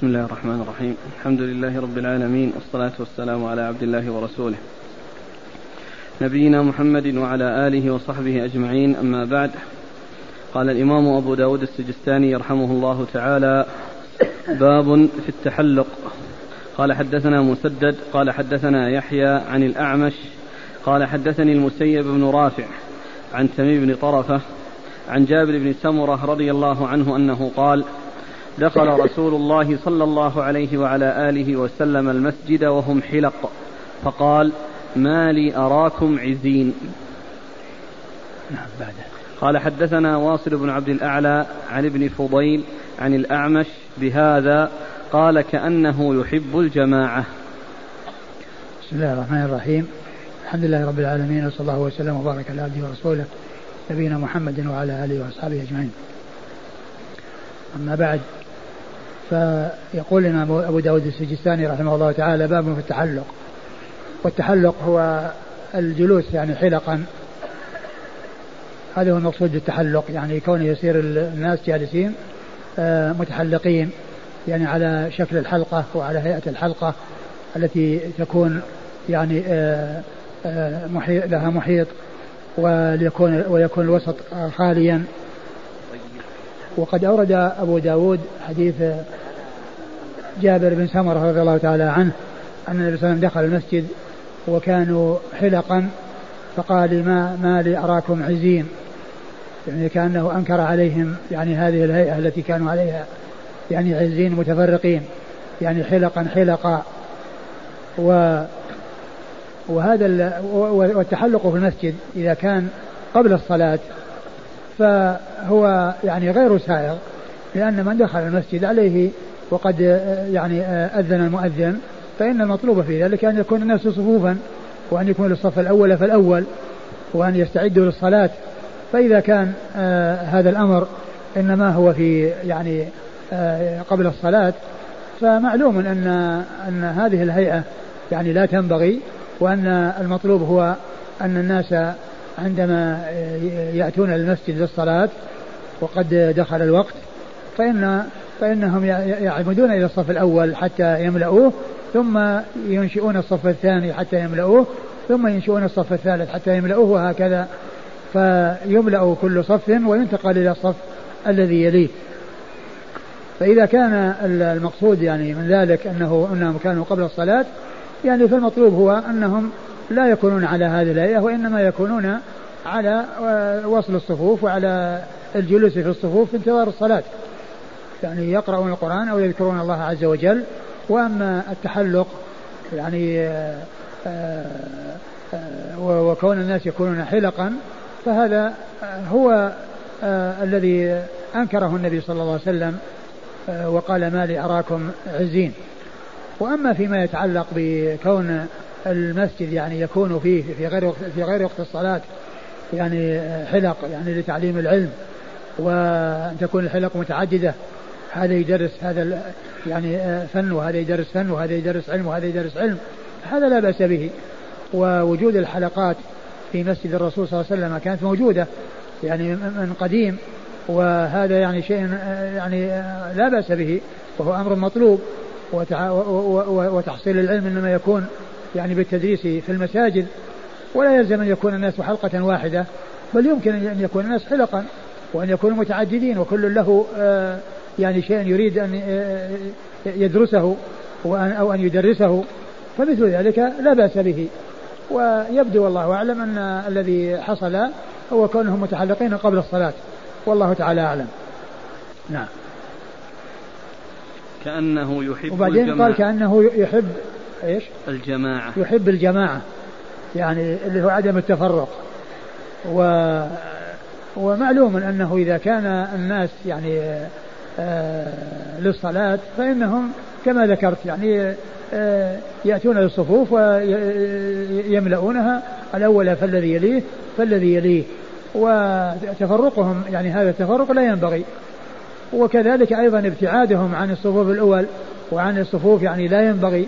بسم الله الرحمن الرحيم. الحمد لله رب العالمين والصلاة والسلام على عبد الله ورسوله. نبينا محمد وعلى آله وصحبه أجمعين أما بعد. قال الإمام أبو داود السجستاني رحمه الله تعالى باب في التحلق. قال حدثنا مسدد قال حدثنا يحيى عن الأعمش قال حدثني المسيب بن رافع عن تميم بن طرفة عن جابر بن سمرة رضي الله عنه أنه قال دخل رسول الله صلى الله عليه وعلى آله وسلم المسجد وهم حلق. فقال ما لي أراكم عزين. نعم قال حدثنا واصل بن عبد الأعلى عن ابن فضيل عن الأعمش بهذا قال كأنه يحب الجماعة. بسم الله الرحمن الرحيم. الحمد لله رب العالمين وصلى الله وسلم وبارك على عبده ورسوله نبينا محمد وعلى آله وأصحابه أجمعين. أما بعد فيقول الإمام أبو داود السجستاني رحمه الله تعالى باب في التحلق. والتحلق هو الجلوس يعني حلقا. هذا هو المقصود بالتحلق يعني كونه يصير الناس جالسين آه، متحلقين يعني على شكل الحلقة وعلى هيئة الحلقة التي تكون يعني آه، آه، محيط لها محيط وليكون ويكون الوسط خاليا. وقد أورد أبو داود حديث جابر بن سمرة رضي الله تعالى عنه أن النبي صلى الله عليه وسلم دخل المسجد وكانوا حلقا فقال ما ما لي أراكم عزين يعني كأنه أنكر عليهم يعني هذه الهيئة التي كانوا عليها. يعني عزين متفرقين. يعني حلقا حلقا. و وهذا والتحلق في المسجد إذا كان قبل الصلاة فهو يعني غير سائغ لأن من دخل المسجد عليه وقد يعني أذن المؤذن فإن المطلوب في ذلك أن يكون الناس صفوفا وأن يكون الصف الأول فالأول وأن يستعدوا للصلاة. فإذا كان آه هذا الأمر إنما هو في يعني آه قبل الصلاة فمعلوم أن أن هذه الهيئة يعني لا تنبغي وأن المطلوب هو أن الناس عندما يأتون المسجد للصلاة وقد دخل الوقت فإن فإنهم يعمدون إلى الصف الأول حتى يملؤوه ثم ينشئون الصف الثاني حتى يملؤوه ثم ينشئون الصف الثالث حتى يملؤوه وهكذا. فيملأ كل صف وينتقل إلى الصف الذي يليه. فإذا كان المقصود يعني من ذلك أنه أنهم كانوا قبل الصلاة يعني فالمطلوب هو أنهم لا يكونون على هذه الهيئة وإنما يكونون على وصل الصفوف وعلى الجلوس في الصفوف في انتظار الصلاة. يعني يقرؤون القرآن أو يذكرون الله عز وجل. وأما التحلق يعني آه، آه، وكون الناس يكونون حلقا فهذا هو آه، الذي أنكره النبي صلى الله عليه وسلم وقال ما لي أراكم عزين. وأما فيما يتعلق بكون المسجد يعني يكون فيه في غير في غير وقت الصلاة يعني حلق يعني لتعليم العلم وأن تكون الحلق متعددة. هذا يدرس هذا يعني فن وهذا يدرس فن وهذا يدرس علم وهذا يدرس علم. هذا لا بأس به. ووجود الحلقات في مسجد الرسول صلى الله عليه وسلم كانت موجودة يعني من قديم وهذا يعني شيء يعني لا بأس به. وهو أمر مطلوب وتحصيل العلم إنما يكون يعني بالتدريس في المساجد ولا يلزم أن يكون الناس حلقة واحدة بل يمكن أن يكون الناس حلقا وأن يكونوا متعددين وكل له آه، يعني شيء يريد أن آه، يدرسه أو أن يدرسه فمثل ذلك لا بأس به. ويبدو والله أعلم أن الذي حصل هو كونهم متحلقين قبل الصلاة والله تعالى أعلم. نعم. كأنه يحب وبعدين. قال كأنه يحب إيش؟ الجماعة. يحب الجماعة. يعني اللي هو عدم التفرق. و ومعلوم أنه إذا كان الناس يعني آه للصلاة فإنهم كما ذكرت يعني آه يأتون للصفوف ويملؤونها الأول فالذي يليه فالذي يليه. وتفرقهم يعني هذا التفرق لا ينبغي. وكذلك أيضا ابتعادهم عن الصفوف الأول وعن الصفوف يعني لا ينبغي.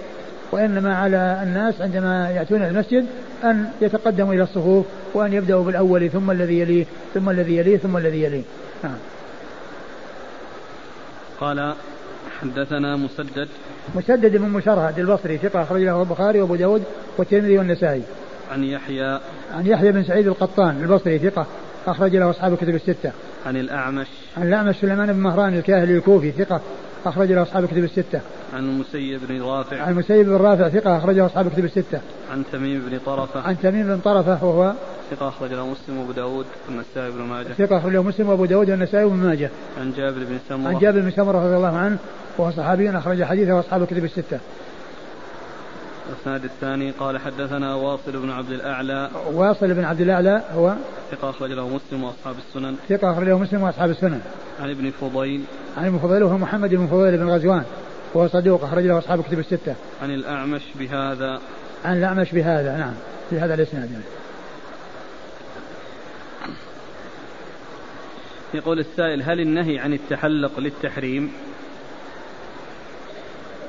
وإنما على الناس عندما يأتون المسجد أن يتقدموا إلى الصفوف وأن يبدأوا بالأول ثم الذي يليه ثم الذي يليه ثم الذي يليه. نعم. قال حدثنا مسدد. مسدد بن مشرهد البصري ثقة أخرج له البخاري وأبو داود والترمذي والنسائي. عن يحيى. عن يحيى بن سعيد القطان البصري ثقة أخرج له أصحاب الكتب الستة. عن الأعمش. عن الأعمش سليمان بن مهران الكاهلي الكوفي ثقة أخرج له أصحاب الكتب الستة. عن المسيب بن رافع. عن المسيب بن رافع ثقة أخرج له أصحاب الكتب الستة. عن تميم بن طرفة. عن تميم بن طرفة وهو ثقة أخرج له مسلم وأبو داود والنسائي بن ماجه. ثقة أخرج له مسلم وأبو داود والنسائي بن ماجه. عن جابر بن سمرة. عن جابر بن سمرة رضي الله عنه وهو صحابي أخرج حديثه أصحاب الكتب الستة. الإسناد الثاني قال حدثنا واصل بن عبد الأعلى. واصل بن عبد الأعلى هو ثقة أخرج له مسلم وأصحاب السنن. ثقة أخرج له مسلم وأصحاب السنن. عن ابن فضيل. عن ابن فضيل وهو محمد بن فضيل بن غزوان وهو صدوق أخرج له أصحاب الكتب الستة. عن الأعمش بهذا. عن الأعمش بهذا نعم في هذا الإسناد. يعني. يقول السائل هل النهي عن التحلق للتحريم؟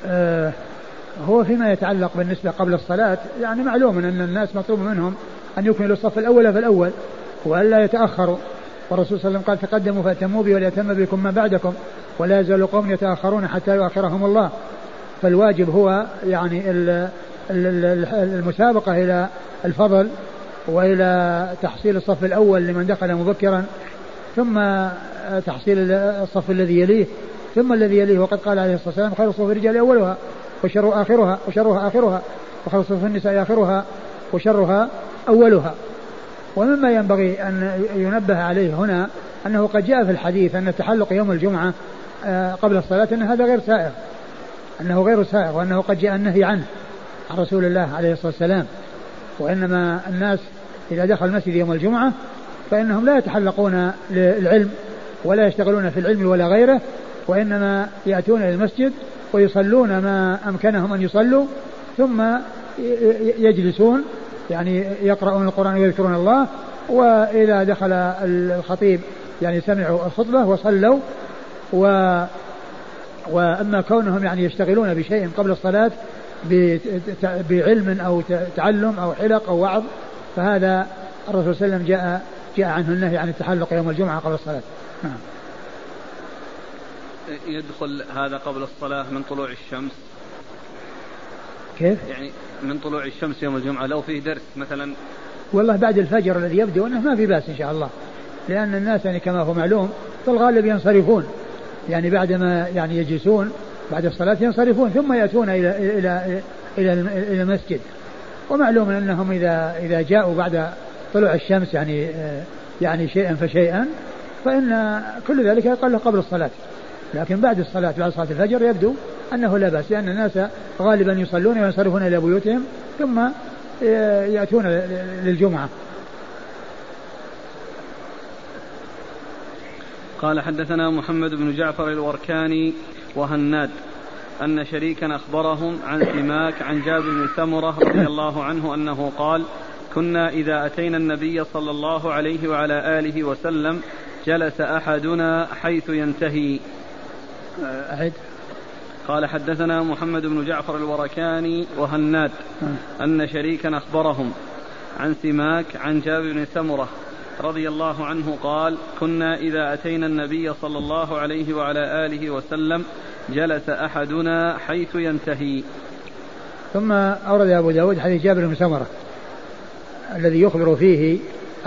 آه هو فيما يتعلق بالنسبة قبل الصلاة يعني معلوم أن الناس مطلوب منهم أن يكملوا الصف الأول فالأول وألا يتأخروا. والرسول صلى الله عليه وسلم قال تقدموا فأتموا بي وليتم بكم ما بعدكم ولا يزال قوم يتأخرون حتى يؤخرهم الله. فالواجب هو يعني المسابقة إلى الفضل وإلى تحصيل الصف الأول لمن دخل مبكرا ثم تحصيل الصف الذي يليه ثم الذي يليه. وقد قال عليه الصلاة والسلام خير صفوف الرجال أولها. وشر آخرها وشرها آخرها وخير صفوف النساء آخرها وشرها أولها. ومما ينبغي أن ينبه عليه هنا أنه قد جاء في الحديث أن التحلق يوم الجمعة آه، قبل الصلاة أن هذا غير سائغ أنه غير سائغ وأنه قد جاء النهي عنه عن رسول الله عليه الصلاة والسلام. وإنما الناس إذا دخل المسجد يوم الجمعة فإنهم لا يتحلقون للعلم ولا يشتغلون في العلم ولا غيره وإنما يأتون إلى المسجد ويصلون ما أمكنهم أن يصلوا ثم يجلسون يعني يقرؤون القرآن ويذكرون الله وإذا دخل الخطيب يعني سمعوا الخطبة وصلوا و وأما كونهم يعني يشتغلون بشيء قبل الصلاة بعلم أو تعلم أو حلق أو وعظ فهذا الرسول صلى الله عليه وسلم جاء جاء عنه النهي عن التحلق يوم الجمعة قبل الصلاة نعم. يدخل هذا قبل الصلاة من طلوع الشمس؟ كيف؟ يعني من طلوع الشمس يوم الجمعة لو فيه درس مثلا؟ والله بعد الفجر الذي يبدو أنه ما في بأس إن شاء الله. لأن الناس يعني كما هو معلوم في الغالب ينصرفون. يعني بعدما يعني يجلسون بعد الصلاة ينصرفون ثم يأتون إلى إلى إلى إلى المسجد. ومعلوم أنهم إذا إذا جاءوا بعد طلوع الشمس يعني يعني شيئا فشيئا فإن كل ذلك يقال قبل الصلاة. لكن بعد الصلاة بعد صلاة الفجر يبدو أنه لا بأس لأن الناس غالبا يصلون وينصرفون إلى بيوتهم ثم يأتون للجمعة. قال حدثنا محمد بن جعفر الوركاني وهناد أن شريكا أخبرهم عن سماك عن جابر بن سمرة رضي الله عنه أنه قال كنا إذا أتينا النبي صلى الله عليه وعلى آله وسلم جلس أحدنا حيث ينتهي أعد. قال حدثنا محمد بن جعفر الوركاني وهناد أن شريكا أخبرهم عن سماك عن جابر بن سمرة رضي الله عنه قال كنا إذا أتينا النبي صلى الله عليه وعلى آله وسلم جلس أحدنا حيث ينتهي. ثم أورد أبو داود حديث جابر بن سمرة الذي يخبر فيه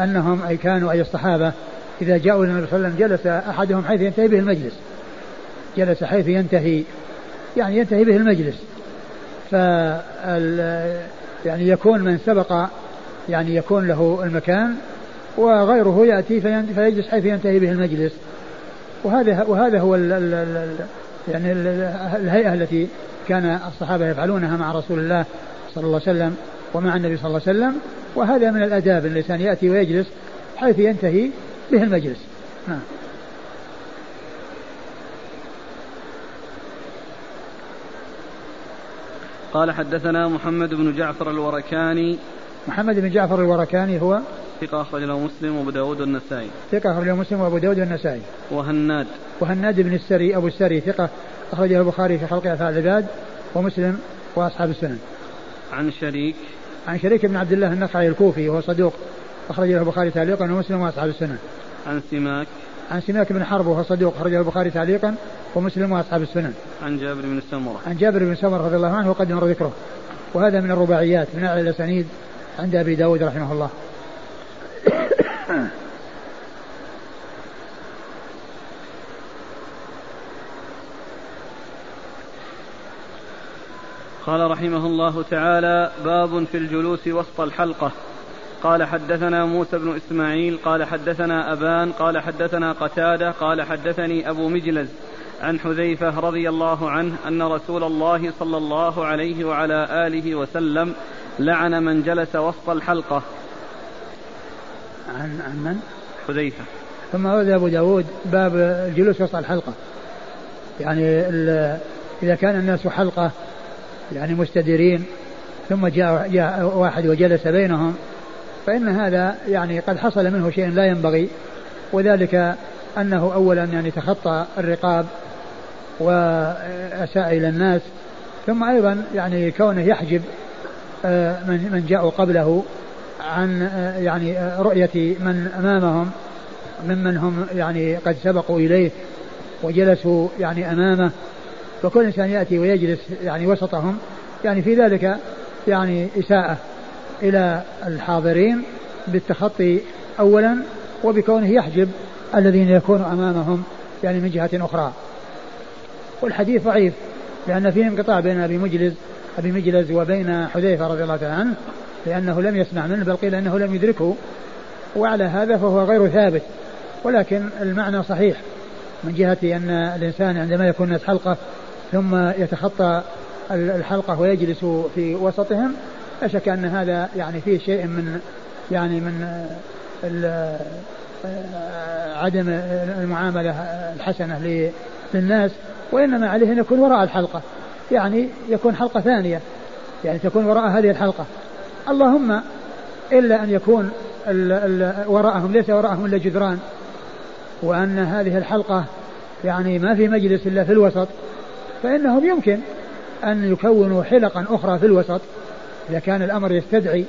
أنهم أي كانوا أي الصحابة إذا جاءوا النبي صلى الله عليه وسلم جلس أحدهم حيث ينتهي به المجلس. جلس حيث ينتهي يعني ينتهي به المجلس. ف يعني يكون من سبق يعني يكون له المكان وغيره يأتي فيجلس حيث ينتهي به المجلس. وهذا وهذا هو ال ال ال يعني ال الهيئة التي كان الصحابة يفعلونها مع رسول الله صلى الله عليه وسلم ومع النبي صلى الله عليه وسلم. وهذا من الآداب الإنسان يأتي ويجلس حيث ينتهي به المجلس. نعم. قال حدثنا محمد بن جعفر الوركاني. محمد بن جعفر الوركاني هو ثقة أخرج له مسلم وأبو داود والنسائي. ثقة أخرج له مسلم وأبو داود والنسائي. وهناد. وهناد بن السري أبو السري ثقة أخرجه البخاري في خلق أفعال العباد ومسلم وأصحاب السنن. عن شريك. عن شريك بن عبد الله النخعي الكوفي وهو صدوق أخرج له البخاري تعليقا ومسلم وأصحاب السنن. عن سماك. عن سماك بن حرب وهو صدوق أخرجه البخاري تعليقا ومسلم وأصحاب السنن. عن جابر بن سمرة. عن جابر بن سمرة رضي الله عنه وقد مر ذكره. وهذا من الرباعيات من أعلى الأسانيد عند أبي داود رحمه الله. قال رحمه الله تعالى باب في الجلوس وسط الحلقة. قال حدثنا موسى بن إسماعيل قال حدثنا أبان قال حدثنا قتادة قال حدثني أبو مجلز عن حذيفة رضي الله عنه أن رسول الله صلى الله عليه وعلى آله وسلم لعن من جلس وسط الحلقة. عن عن من؟ حذيفة. ثم ورد أبو داود باب الجلوس وسط الحلقة. يعني إذا كان الناس حلقة يعني مستديرين ثم جاء, جاء واحد وجلس بينهم فإن هذا يعني قد حصل منه شيء لا ينبغي وذلك أنه أولا يعني تخطى الرقاب وأساء إلى الناس ثم أيضا يعني كونه يحجب آه، من من جاءوا قبله عن آه، يعني آه، رؤية من أمامهم ممن هم يعني قد سبقوا إليه وجلسوا يعني أمامه فكل إنسان يأتي ويجلس يعني وسطهم يعني في ذلك يعني إساءة. إلى الحاضرين بالتخطي أولا وبكونه يحجب الذين يكونوا أمامهم يعني من جهة أخرى. والحديث ضعيف لأن فيه انقطاع بين أبي مجلس أبي مجلس وبين حذيفة رضي الله تعالى عنه لأنه لم يسمع منه بل قيل أنه لم يدركه. وعلى هذا فهو غير ثابت. ولكن المعنى صحيح من جهة أن الإنسان عندما يكون الناس حلقة ثم يتخطى الحلقة ويجلس في وسطهم لا شك أن هذا يعني فيه شيء من يعني من عدم المعاملة الحسنة للناس وإنما عليه أن يكون وراء الحلقة يعني يكون حلقة ثانية يعني تكون وراء هذه الحلقة. اللهم إلا أن يكون وراءهم ليس وراءهم إلا جدران وأن هذه الحلقة يعني ما في مجلس إلا في الوسط فإنهم يمكن أن يكونوا حلقا أخرى في الوسط. إذا كان الأمر يستدعي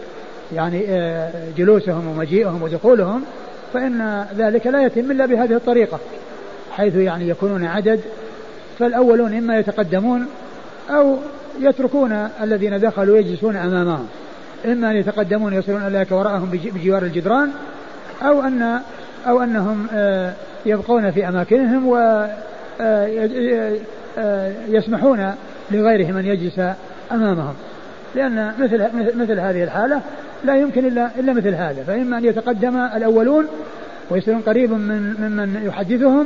يعني آه، جلوسهم ومجيئهم ودخولهم فإن ذلك لا يتم إلا بهذه الطريقة حيث يعني يكونون عدد فالأولون إما يتقدمون أو يتركون الذين دخلوا يجلسون أمامهم إما أن يتقدمون يصلون إليك وراءهم بجوار الجدران أو أن أو أنهم آه، يبقون في أماكنهم ويسمحون آه، لغيرهم أن يجلس أمامهم. لأن مثل مثل هذه الحالة لا يمكن إلا إلا مثل هذا. فإما أن يتقدم الأولون ويصيرون قريبا من ممن يحدثهم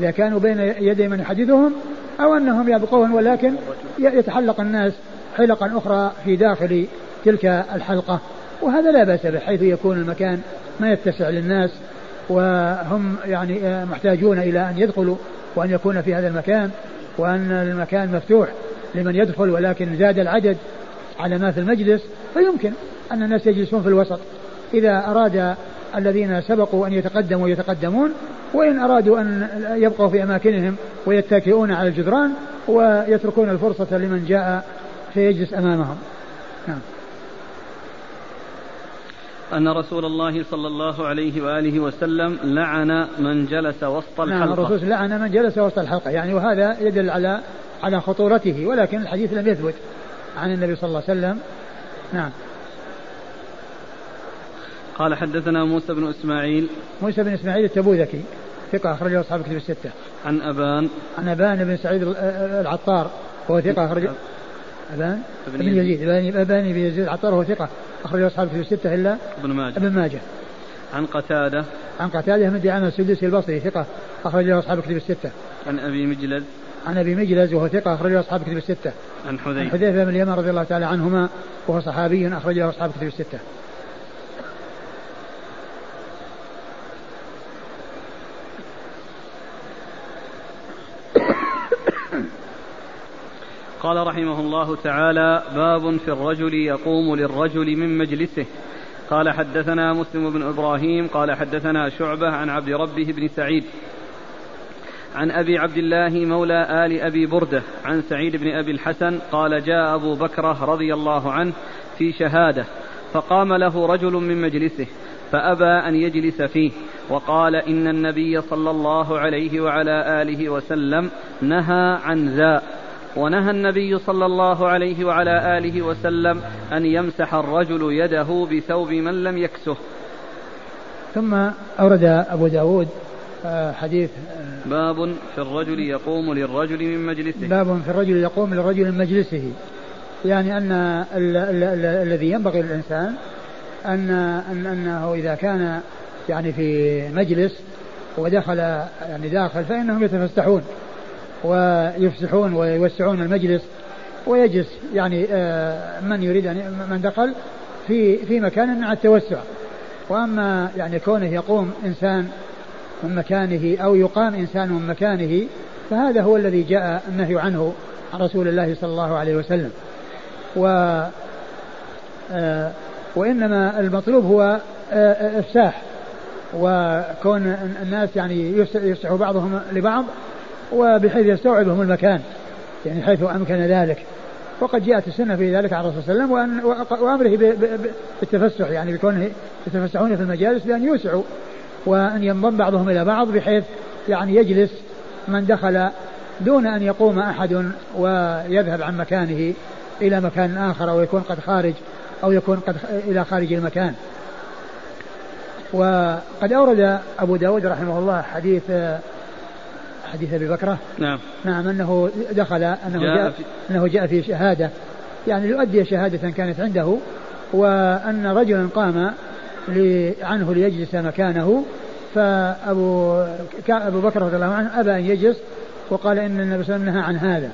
إذا كانوا بين يدي من يحدثهم أو أنهم يبقون ولكن يتحلق الناس حلقا أخرى في داخل تلك الحلقة. وهذا لا بأس به حيث يكون المكان ما يتسع للناس وهم يعني محتاجون إلى أن يدخلوا وأن يكون في هذا المكان وأن المكان مفتوح لمن يدخل ولكن زاد العدد على ما في المجلس فيمكن أن الناس يجلسون في الوسط. إذا أراد الذين سبقوا أن يتقدموا يتقدمون وإن أرادوا أن يبقوا في أماكنهم ويتكئون على الجدران ويتركون الفرصة لمن جاء فيجلس أمامهم. نعم. أن رسول الله صلى الله عليه وآله وسلم لعن من جلس وسط الحلقة. نعم الرسول لعن من جلس وسط الحلقة. يعني وهذا يدل على على خطورته ولكن الحديث لم يثبت. عن النبي صلى الله عليه وسلم. نعم. قال حدثنا موسى بن إسماعيل. موسى بن إسماعيل التبوذكي ثقة أخرجه أصحاب كتب الستة. عن أبان. عن أبان بن سعيد العطار وهو ثقة أخرج أبان؟ بن يزيد. أبان بن يزيد العطار وهو ثقة أخرجه أصحاب كتب الستة إلا ابن ماجه. ابن ماجه. عن قتادة. عن قتادة من دعامة السدوسي البصري ثقة أخرجه أصحاب كتب الستة. عن أبي مجلد. عن أبي مجلز وهو ثقة أخرجه أصحاب كتب الستة. عن حذيفة. عن حذيفة بن اليمن رضي الله تعالى عنهما وهو صحابي أخرجه أصحاب كتب الستة. قال رحمه الله تعالى باب في الرجل يقوم للرجل من مجلسه قال حدثنا مسلم بن إبراهيم قال حدثنا شعبة عن عبد ربه بن سعيد عن أبي عبد الله مولى آل أبي بردة عن سعيد بن أبي الحسن قال جاء أبو بكره رضي الله عنه في شهادة فقام له رجل من مجلسه فأبى أن يجلس فيه وقال إن النبي صلى الله عليه وعلى آله وسلم نهى عن ذا ونهى النبي صلى الله عليه وعلى آله وسلم أن يمسح الرجل يده بثوب من لم يكسه. ثم أورد أبو داود حديث باب في الرجل يقوم للرجل من مجلسه. باب في الرجل يقوم للرجل من مجلسه. يعني أن ال ال ال الذي ينبغي للإنسان أن أن أنه إذا كان يعني في مجلس ودخل يعني داخل فإنهم يتفسحون ويفسحون ويوسعون المجلس ويجلس. يعني آه، من يريد أن من دخل في في مكان مع التوسع. وأما يعني كونه يقوم إنسان من مكانه أو يقام إنسان من مكانه فهذا هو الذي جاء النهي عنه عن رسول الله صلى الله عليه وسلم. و آه، وإنما المطلوب هو آه، إفساح وكون الناس يعني يفسح بعضهم لبعض وبحيث يستوعبهم المكان يعني حيث أمكن ذلك. وقد جاءت السنة في ذلك عن الرسول صلى الله عليه وسلم وأمره بالتفسح يعني بكونه يتفسحون في المجالس بأن يوسعوا وأن ينضم بعضهم إلى بعض بحيث يعني يجلس من دخل دون أن يقوم أحد ويذهب عن مكانه إلى مكان آخر أو يكون قد خارج أو يكون قد إلى خارج المكان. وقد أورد أبو داود رحمه الله حديث حديث أبي بكرة. نعم. نعم أنه دخل أنه جاء, جاء في أنه جاء في شهادة. يعني ليؤدي شهادة كانت عنده وأن رجلا قام عنه ليجلس مكانه فأبو أبو بكر رضي الله عنه أبى أن يجلس وقال إن النبي صلى الله عليه وسلم نهى عن هذا.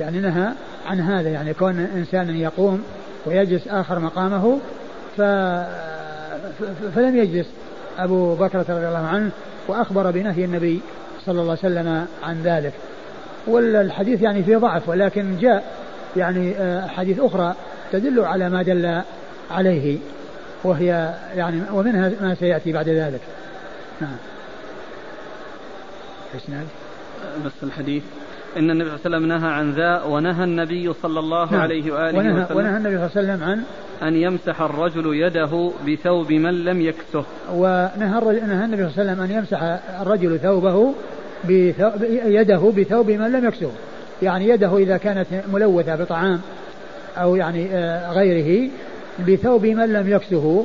يعني نهى عن هذا يعني كون انسان يقوم ويجلس آخر مقامه ف فلم يجلس أبو بكر رضي الله عنه وأخبر بنهي النبي صلى الله عليه وسلم عن ذلك. والحديث يعني فيه ضعف ولكن جاء يعني آه، حديث أخرى تدل على ما دل عليه. وهي يعني ومنها ما سيأتي بعد ذلك. نعم. بس الحديث. إن النبي صلى الله عليه وسلم نهى عن ذا ونهى النبي صلى الله نعم. عليه وآله ونهى وسلم ونهى النبي صلى الله عليه وسلم عن أن يمسح الرجل يده بثوب من لم يكسه. ونهى نهى النبي صلى الله عليه وسلم أن يمسح الرجل ثوبه يده بثوب من لم يكسه. يعني يده إذا كانت ملوثة بطعام أو يعني آه، غيره بثوب من لم يكسه.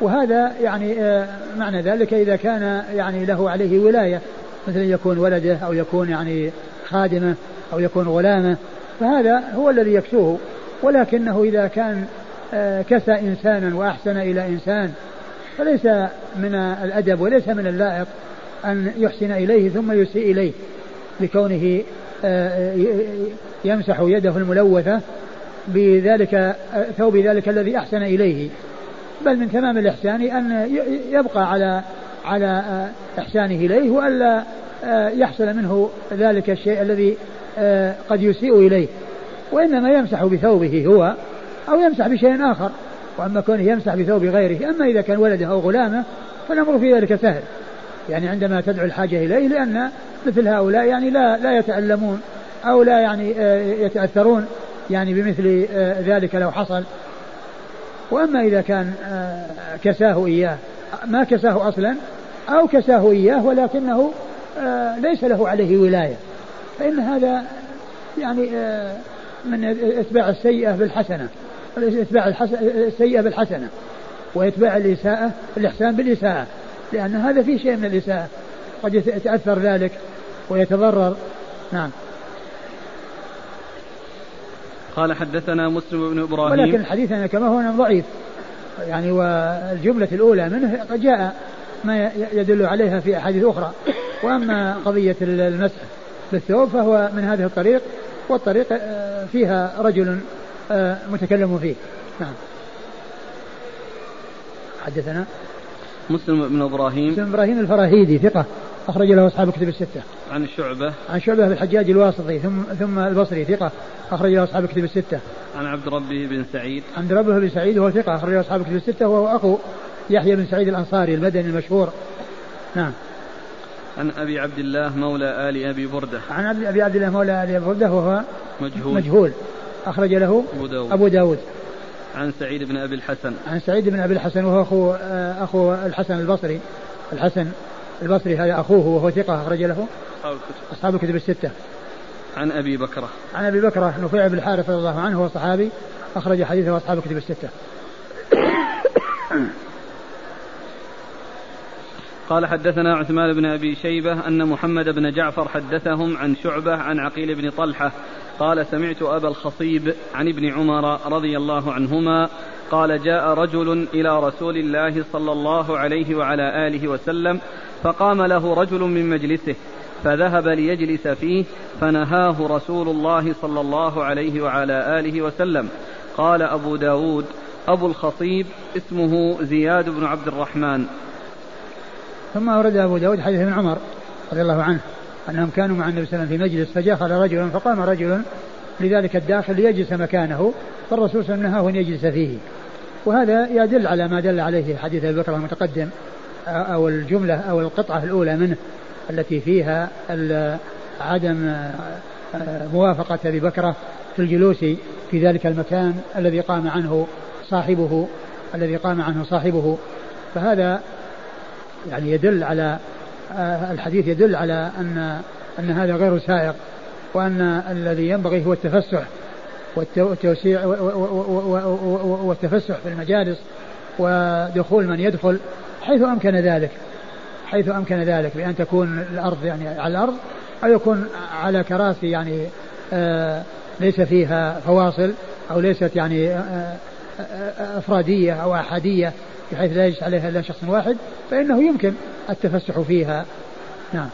وهذا يعني آه، معنى ذلك إذا كان يعني له عليه ولاية مثل يكون ولده أو يكون يعني خادمه أو يكون غلامه فهذا هو الذي يكسوه. ولكنه إذا كان آه، كسى إنسانا وأحسن إلى إنسان فليس من الأدب وليس من اللائق أن يحسن إليه ثم يسيء إليه بكونه آه، يمسح يده الملوثة بذلك ثوب ذلك الذي أحسن إليه. بل من تمام الإحسان أن يبقى على على إحسانه إليه وألا يحصل منه ذلك الشيء الذي قد يسيء إليه. وإنما يمسح بثوبه هو أو يمسح بشيء آخر. وأما كونه يمسح بثوب غيره أما إذا كان ولده أو غلامه فالأمر في ذلك سهل. يعني عندما تدعو الحاجة إليه لأن مثل هؤلاء يعني لا لا يتألمون أو لا يعني يتأثرون يعني بمثل آه، ذلك لو حصل. وأما إذا كان آه، كساه إياه ما كساه أصلا أو كساه إياه ولكنه ليس له عليه ولاية فإن هذا يعني من إتباع السيئة بالحسنة إتباع السيئة بالحسنة وإتباع الإساءة الإحسان بالإساءة لأن هذا فيه شيء من الإساءة قد يتأثر ذلك ويتضرر. نعم. قال حدثنا مسلم بن إبراهيم. ولكن الحديث كما هو ضعيف. يعني والجملة الأولى منه قد جاء ما يدل عليها في أحاديث أخرى. وأما قضية المسح بالثوب فهو من هذه الطريق والطريق آه، فيها رجل آه، متكلم فيه. نعم. حدثنا مسلم بن إبراهيم. مسلم بن إبراهيم الفراهيدي ثقة أخرج له أصحاب الكتب الستة. عن شعبة عن شعبة بن الحجاج الواسطي ثم ثم البصري ثقة أخرج له أصحاب الكتب الستة. عن عبد ربه بن سعيد. عبد ربه بن سعيد وهو ثقة أخرج له أصحاب الكتب الستة وهو أخو يحيى بن سعيد الأنصاري المدني المشهور. نعم. عن أبي عبد الله مولى آل أبي بردة. عن أبي عبد الله مولى آل أبي بردة وهو مجهول. مجهول. أخرج له أبو داود. أبو داود. عن سعيد بن أبي الحسن عن سعيد بن أبي الحسن وهو أخو أخو الحسن البصري الحسن البصري هذا أخوه وهو ثقة أخرج له أصحاب الكتب. الستة. عن أبي بكرة. عن أبي بكرة نفيع بن الحارث رضي الله عنه هو صحابي أخرج حديثه أصحاب الكتب الستة. قال حدثنا عثمان بن أبي شيبة أن محمد بن جعفر حدثهم عن شعبة عن عقيل بن طلحة. قال سمعت أبا الخصيب عن ابن عمر رضي الله عنهما قال جاء رجل إلى رسول الله صلى الله عليه وعلى آله وسلم فقام له رجل من مجلسه فذهب ليجلس فيه فنهاه رسول الله صلى الله عليه وعلى آله وسلم. قال أبو داود أبو الخطيب اسمه زياد بن عبد الرحمن. ثم أورد أبو داود حديث ابن عمر رضي الله عنه أنهم كانوا مع النبي صلى الله عليه وسلم في مجلس فدخل رجل فقام رجل لذلك الداخل ليجلس مكانه فالرسول صلى الله عليه وسلم نهاه أن يجلس فيه. وهذا يدل على ما دل عليه حديث أبي بكر المتقدم أو الجملة أو القطعة الأولى منه. التي فيها عدم موافقة أبي بكرة في الجلوس في ذلك المكان الذي قام عنه صاحبه الذي قام عنه صاحبه. فهذا يعني يدل على الحديث يدل على أن أن هذا غير سائق وأن الذي ينبغي هو التفسح والتوسيع والتفسح في المجالس ودخول من يدخل حيث أمكن ذلك. حيث أمكن ذلك بأن تكون الأرض يعني على الأرض أو يكون على كراسي يعني آه ليس فيها فواصل أو ليست يعني آه آه أفرادية أو أحادية بحيث لا يجلس عليها إلا شخص واحد فإنه يمكن التفسح فيها. نعم.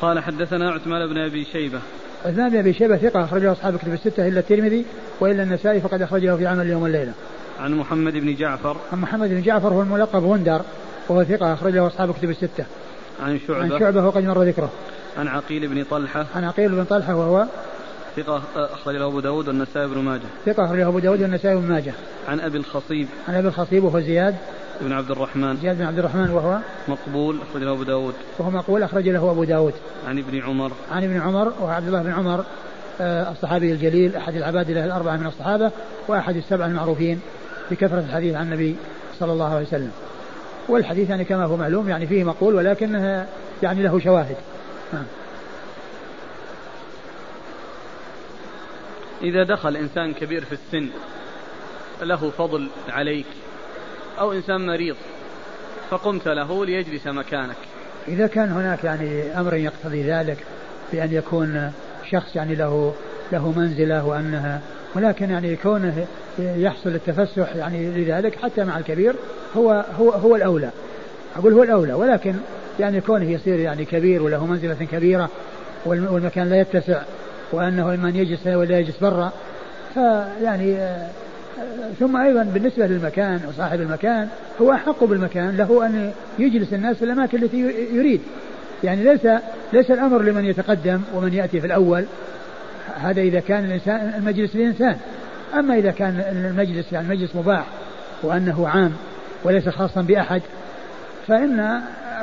قال حدثنا عثمان بن أبي شيبة. عثمان بن أبي شيبة ثقة أخرجه أصحاب كتب الستة إلا الترمذي وإلا النسائي فقد أخرجه في عمل اليوم والليلة. عن محمد بن جعفر. عن محمد بن جعفر هو الملقب غندر وهو ثقة أخرجه أصحاب كتب الستة. عن شعبة. عن شعبة وقد مر ذكره. عن عقيل بن طلحة. عن عقيل بن طلحة وهو ثقة أخرج له أبو داود والنسائي بن ماجه. ثقة أخرجه أبو داود والنسائي بن ماجه. عن أبي الخصيب. عن أبي الخصيب وهو زياد. بن عبد الرحمن. زياد بن عبد الرحمن وهو مقبول أخرج له أبو داود. وهو مقبول أخرج له أبو داود. عن ابن عمر. عن ابن عمر وهو عبد الله بن عمر آه، الصحابي الجليل أحد العباد له الأربعة من الصحابة وأحد السبع المعروفين بكثرة الحديث عن النبي صلى الله عليه وسلم. والحديث يعني كما هو معلوم يعني فيه مقول ولكنه يعني له شواهد نعم. إذا دخل إنسان كبير في السن له فضل عليك أو إنسان مريض فقمت له ليجلس مكانك إذا كان هناك يعني أمر يقتضي ذلك بأن يكون شخص يعني له له منزلة وأنها ولكن يعني كونه يحصل التفسح يعني لذلك حتى مع الكبير هو هو هو الأولى. أقول هو الأولى ولكن يعني كونه يصير يعني كبير وله منزلة كبيرة والمكان لا يتسع وأنه من يجلس ولا يجلس برا فيعني آه، ثم أيضا بالنسبة للمكان وصاحب المكان هو أحق بالمكان له أن يجلس الناس في الأماكن التي يريد. يعني ليس ليس الأمر لمن يتقدم ومن يأتي في الأول هذا إذا كان الإنسان المجلس للإنسان أما إذا كان المجلس يعني مجلس مباح وأنه عام وليس خاصا بأحد فإن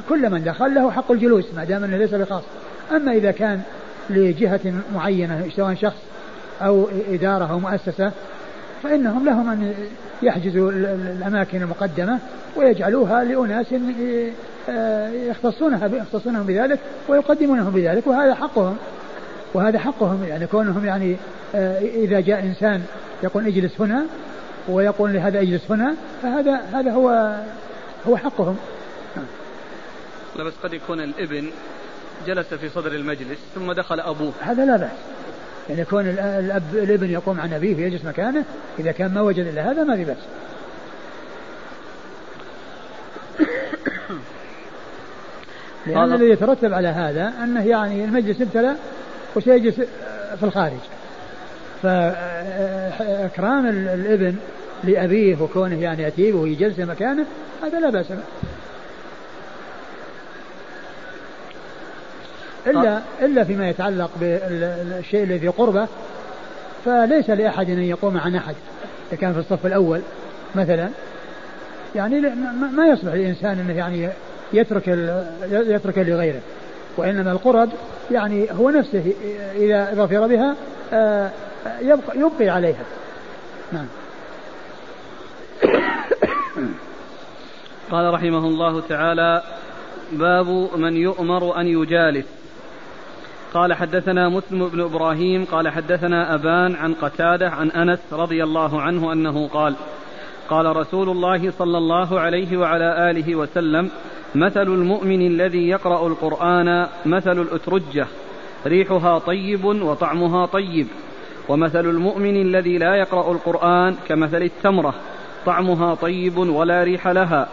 كل من دخل له حق الجلوس ما دام أنه ليس بخاص. أما إذا كان لجهة معينة سواء شخص أو إدارة أو مؤسسة فإنهم لهم أن يحجزوا الأماكن المقدمة ويجعلوها لأناس آه، يختصونها يختصونهم بذلك ويقدمونهم بذلك وهذا حقهم. وهذا حقهم يعني كونهم يعني آه، إذا جاء إنسان يقول اجلس هنا ويقول لهذا اجلس هنا فهذا هذا هو هو حقهم. لا بس قد يكون الابن جلس في صدر المجلس ثم دخل أبوه. هذا لا بأس. يعني يكون الأب الابن يقوم عن أبيه ويجلس مكانه إذا كان ما وجد إلا هذا ما في بأس. لأن الذي يترتب على هذا أنه يعني المجلس ابتلى وسيجلس في الخارج. فإكرام الابن لأبيه وكونه يعني يأتيه ويجلس مكانه هذا لا بأس به. إلا إلا فيما يتعلق بالشيء الذي قربه فليس لأحد أن يقوم عن أحد إذا كان في الصف الأول مثلا. يعني ما يصلح للإنسان أنه يعني يترك يترك لغيره وإنما القرب يعني هو نفسه إذا ظفر بها آه، يبقى, يبقي عليها. نعم. قال رحمه الله تعالى باب من يؤمر أن يجالس. قال حدثنا مسلم بن إبراهيم قال حدثنا أبان عن قتادة عن أنس رضي الله عنه أنه قال قال رسول الله صلى الله عليه وعلى آله وسلم مثل المؤمن الذي يقرأ القرآن مثل الأترجة ريحها طيب وطعمها طيب. ومثل المؤمن الذي لا يقرأ القرآن كمثل التمرة طعمها طيب ولا ريح لها.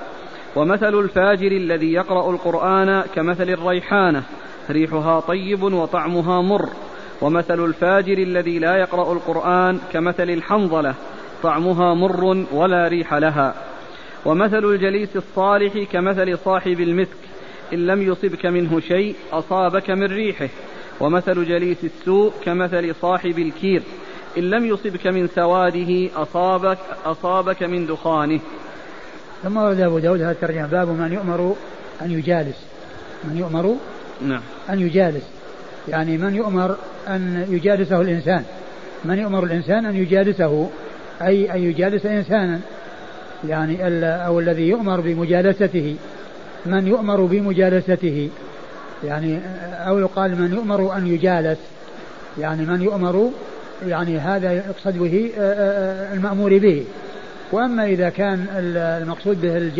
ومثل الفاجر الذي يقرأ القرآن كمثل الريحانة ريحها طيب وطعمها مر. ومثل الفاجر الذي لا يقرأ القرآن كمثل الحنظلة طعمها مر ولا ريح لها. ومثل الجليس الصالح كمثل صاحب المسك إن لم يصبك منه شيء أصابك من ريحه. ومثل جليس السوء كمثل صاحب الكير إن لم يصبك من سواده أصابك أصابك من دخانه. ثم ورد أبو داود هذا الترجمة باب من يؤمر أن يجالس. من يؤمر نعم. أن يجالس. يعني من يؤمر أن يجالسه الإنسان. من يؤمر الإنسان أن يجالسه أي أن يجالس إنسانا. يعني أو الذي يؤمر بمجالسته. من يؤمر بمجالسته؟ يعني أو يقال من يؤمر أن يجالس. يعني من يؤمر يعني هذا يقصد به آه، آه، المأمور به. وأما إذا كان المقصود به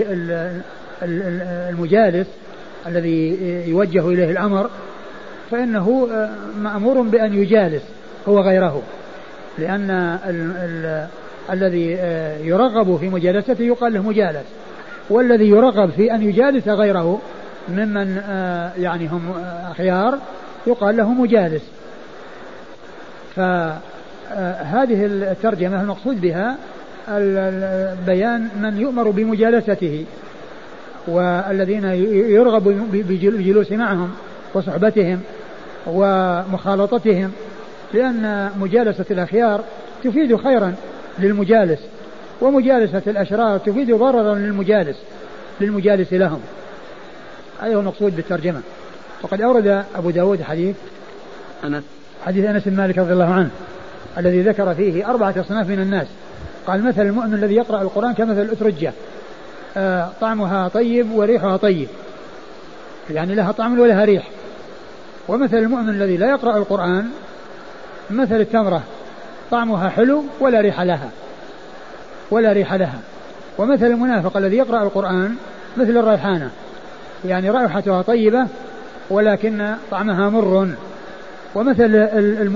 المجالس الذي يوجه إليه الأمر فإنه آه، مأمور بأن يجالس هو غيره. لأن الذي يرغب في مجالسته يقال له مجالس. والذي يرغب في أن يجالس غيره ممن آه، يعني هم آه، أخيار يقال له مجالس. فهذه آه، الترجمة المقصود بها؟ بيان من يؤمر بمجالسته والذين يرغب بالجلوس معهم وصحبتهم ومخالطتهم لأن مجالسة الأخيار تفيد خيرا. للمجالس. ومجالسة الأشرار تفيد ضررا للمجالس للمجالس لهم. هذا هو المقصود بالترجمة. وقد أورد أبو داود حديث أنس. حديث أنس بن مالك رضي الله عنه الذي ذكر فيه أربعة أصناف من الناس. قال مثل المؤمن الذي يقرأ القرآن كمثل الأترجة. آه طعمها طيب وريحها طيب. يعني لها طعم ولها ريح. ومثل المؤمن الذي لا يقرأ القرآن مثل التمرة. طعمها حلو ولا ريح لها. ولا ريح لها. ومثل المنافق الذي يقرأ القرآن مثل الريحانة. يعني رائحتها طيبة ولكن طعمها مر. ومثل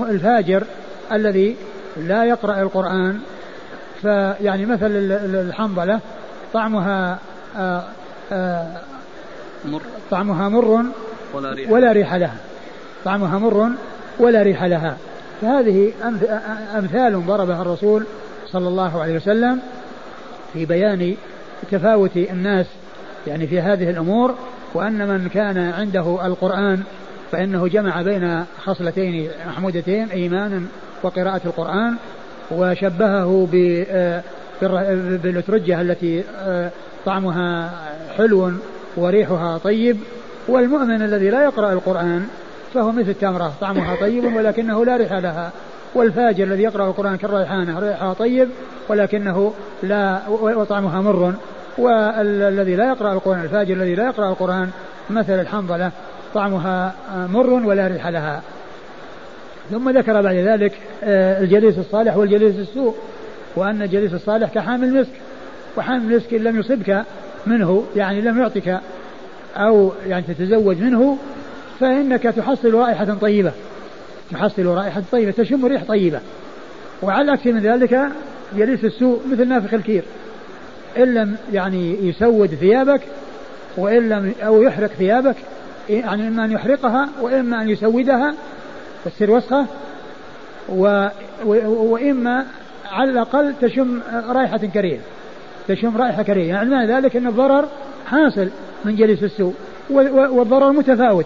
الفاجر الذي لا يقرأ القرآن فيعني مثل الحنظلة طعمها آآ آآ مر. طعمها مر ولا ريح, ولا ريح لها. طعمها مر ولا ريح لها. فهذه أمثال ضربها الرسول صلى الله عليه وسلم في بيان تفاوت الناس يعني في هذه الأمور وأن من كان عنده القرآن فإنه جمع بين خصلتين محمودتين إيمانا وقراءة القرآن وشبهه آه، بالأترجة التي آه، طعمها حلو وريحها طيب والمؤمن الذي لا يقرأ القرآن فهو مثل التمرة طعمها طيب ولكنه لا ريح لها. والفاجر الذي يقرأ القرآن كالريحانة ريحها طيب ولكنه لا وطعمها مر. والذي لا يقرأ القرآن الفاجر الذي لا يقرأ القرآن مثل الحنظلة طعمها مر ولا ريح لها. ثم ذكر بعد ذلك آه، الجليس الصالح والجليس السوء وأن الجليس الصالح كحامل مسك. وحامل مسك إن لم يصبك منه يعني لم يعطك أو يعني تتزوج منه فإنك تحصل رائحة طيبة. تحصل رائحة طيبة تشم ريح طيبة. وعلى العكس من ذلك جليس السوء مثل نافخ الكير. إن لم يعني يسود ثيابك وإن لم أو يحرق ثيابك يعني إما أن يحرقها وإما أن يسودها تصير وسخة. و وإما على الأقل تشم رائحة كريهة. تشم رائحة كريهة. يعني معنى ذلك أن الضرر حاصل من جليس السوء والضرر متفاوت.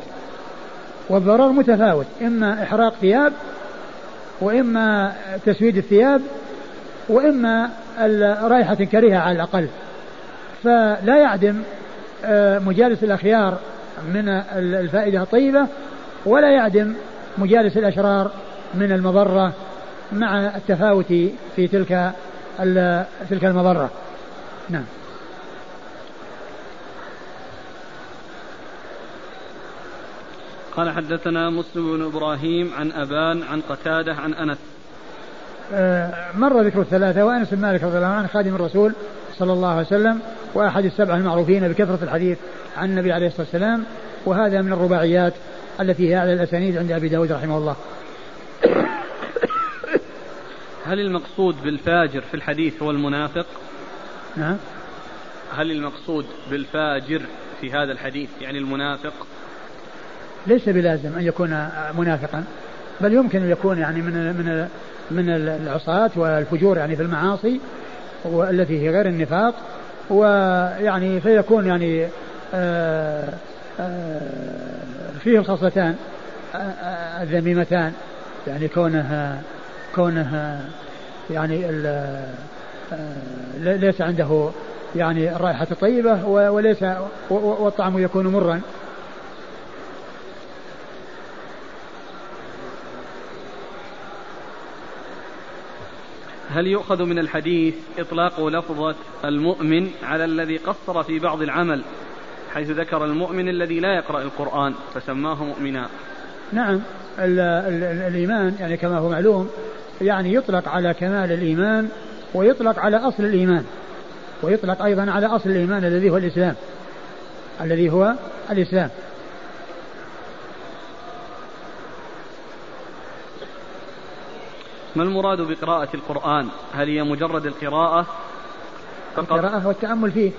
والضرر متفاوت إما إحراق ثياب وإما تسويد الثياب وإما رائحة كريهة على الأقل. فلا يعدم آه، مجالس الأخيار من الفائدة الطيبة ولا يعدم مجالس الأشرار من المضرة مع التفاوت في تلك تلك المضرة. نعم. قال حدثنا مسلم بن إبراهيم عن أبان عن قتادة عن أنس. آه، مر ذكر الثلاثة وأنس بن مالك رضي الله عنه خادم الرسول صلى الله عليه وسلم وأحد السبعة المعروفين بكثرة الحديث عن النبي عليه الصلاة والسلام وهذا من الرباعيات التي هي أعلى الأسانيد عند أبي داود رحمه الله. هل المقصود بالفاجر في الحديث هو المنافق؟ نعم. هل المقصود بالفاجر في هذا الحديث يعني المنافق؟ ليس بلازم أن يكون منافقا بل يمكن أن يكون يعني من من من العصاة والفجور يعني في المعاصي والتي هي غير النفاق ويعني فيكون يعني آه، آه، فيه الخصلتان آه، الذميمتان يعني كونه كونه يعني ليس عنده يعني الرائحة الطيبة وليس والطعم يكون مرا. هل يؤخذ من الحديث إطلاق لفظة المؤمن على الذي قصر في بعض العمل حيث ذكر المؤمن الذي لا يقرأ القرآن فسماه مؤمنا؟ نعم ال ال الإيمان يعني كما هو معلوم يعني يطلق على كمال الإيمان ويطلق على أصل الإيمان ويطلق أيضا على أصل الإيمان الذي هو الإسلام الذي هو الإسلام. ما المراد بقراءة القرآن؟ هل هي مجرد القراءة فقط؟ القراءة والتأمل فيه.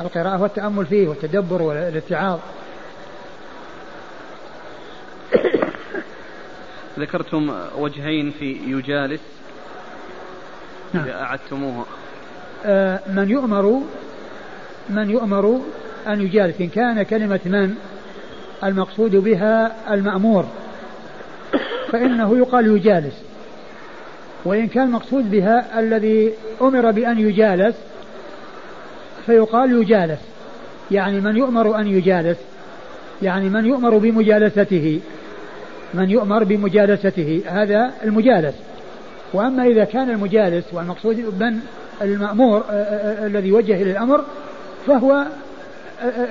القراءة والتأمل فيه والتدبر والاتعاظ. ذكرتم وجهين في يجالس. نعم. أعدتموها. آه من يؤمر من يؤمر أن يجالس إن كان كلمة من؟ المقصود بها المأمور. فإنه يقال يجالس. وإن كان المقصود بها الذي أمر بأن يجالس فيقال يجالس. يعني من يؤمر أن يجالس يعني من يؤمر بمجالسته من يؤمر بمجالسته هذا المجالس. وأما إذا كان المجالس والمقصود من المأمور آه، آه، آه، الذي وجه إلى الأمر فهو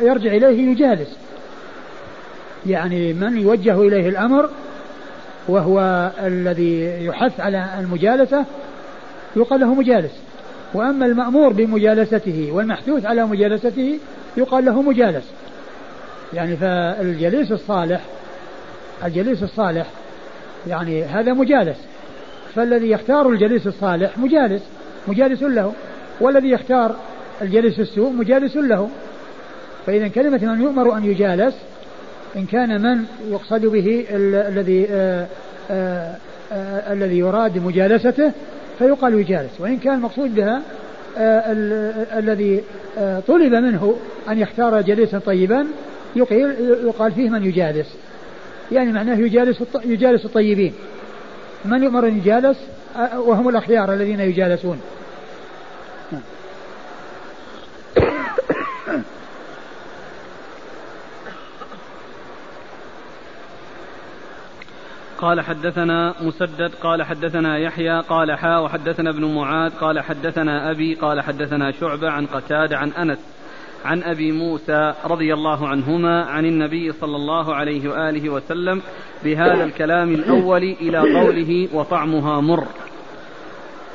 يرجع إليه يجالس. يعني من يوجه إليه الأمر وهو الذي يحث على المجالسة يقال له مجالس. وأما المأمور بمجالسته والمحثوث على مجالسته يقال له مجالس. يعني فالجليس الصالح الجليس الصالح يعني هذا مجالس. فالذي يختار الجليس الصالح مجالس مجالس له. والذي يختار الجليس السوء مجالس له. فإذا كلمة من يؤمر أن يجالس إن كان من يقصد به الذي الذي يراد مجالسته فيقال يجالس. وإن كان المقصود بها الذي طلب منه أن يختار جليسا طيبا يقال فيه من يجالس. يعني معناه يجالس يجالس الطيبين. من يؤمر أن يجالس؟ وهم الأخيار الذين يجالسون. قال حدثنا مسدد قال حدثنا يحيى قال حا وحدثنا ابن معاذ قال حدثنا أبي قال حدثنا شعبة عن قتادة عن أنس عن أبي موسى رضي الله عنهما عن النبي صلى الله عليه وآله وسلم بهذا الكلام الأول إلى قوله وطعمها مر.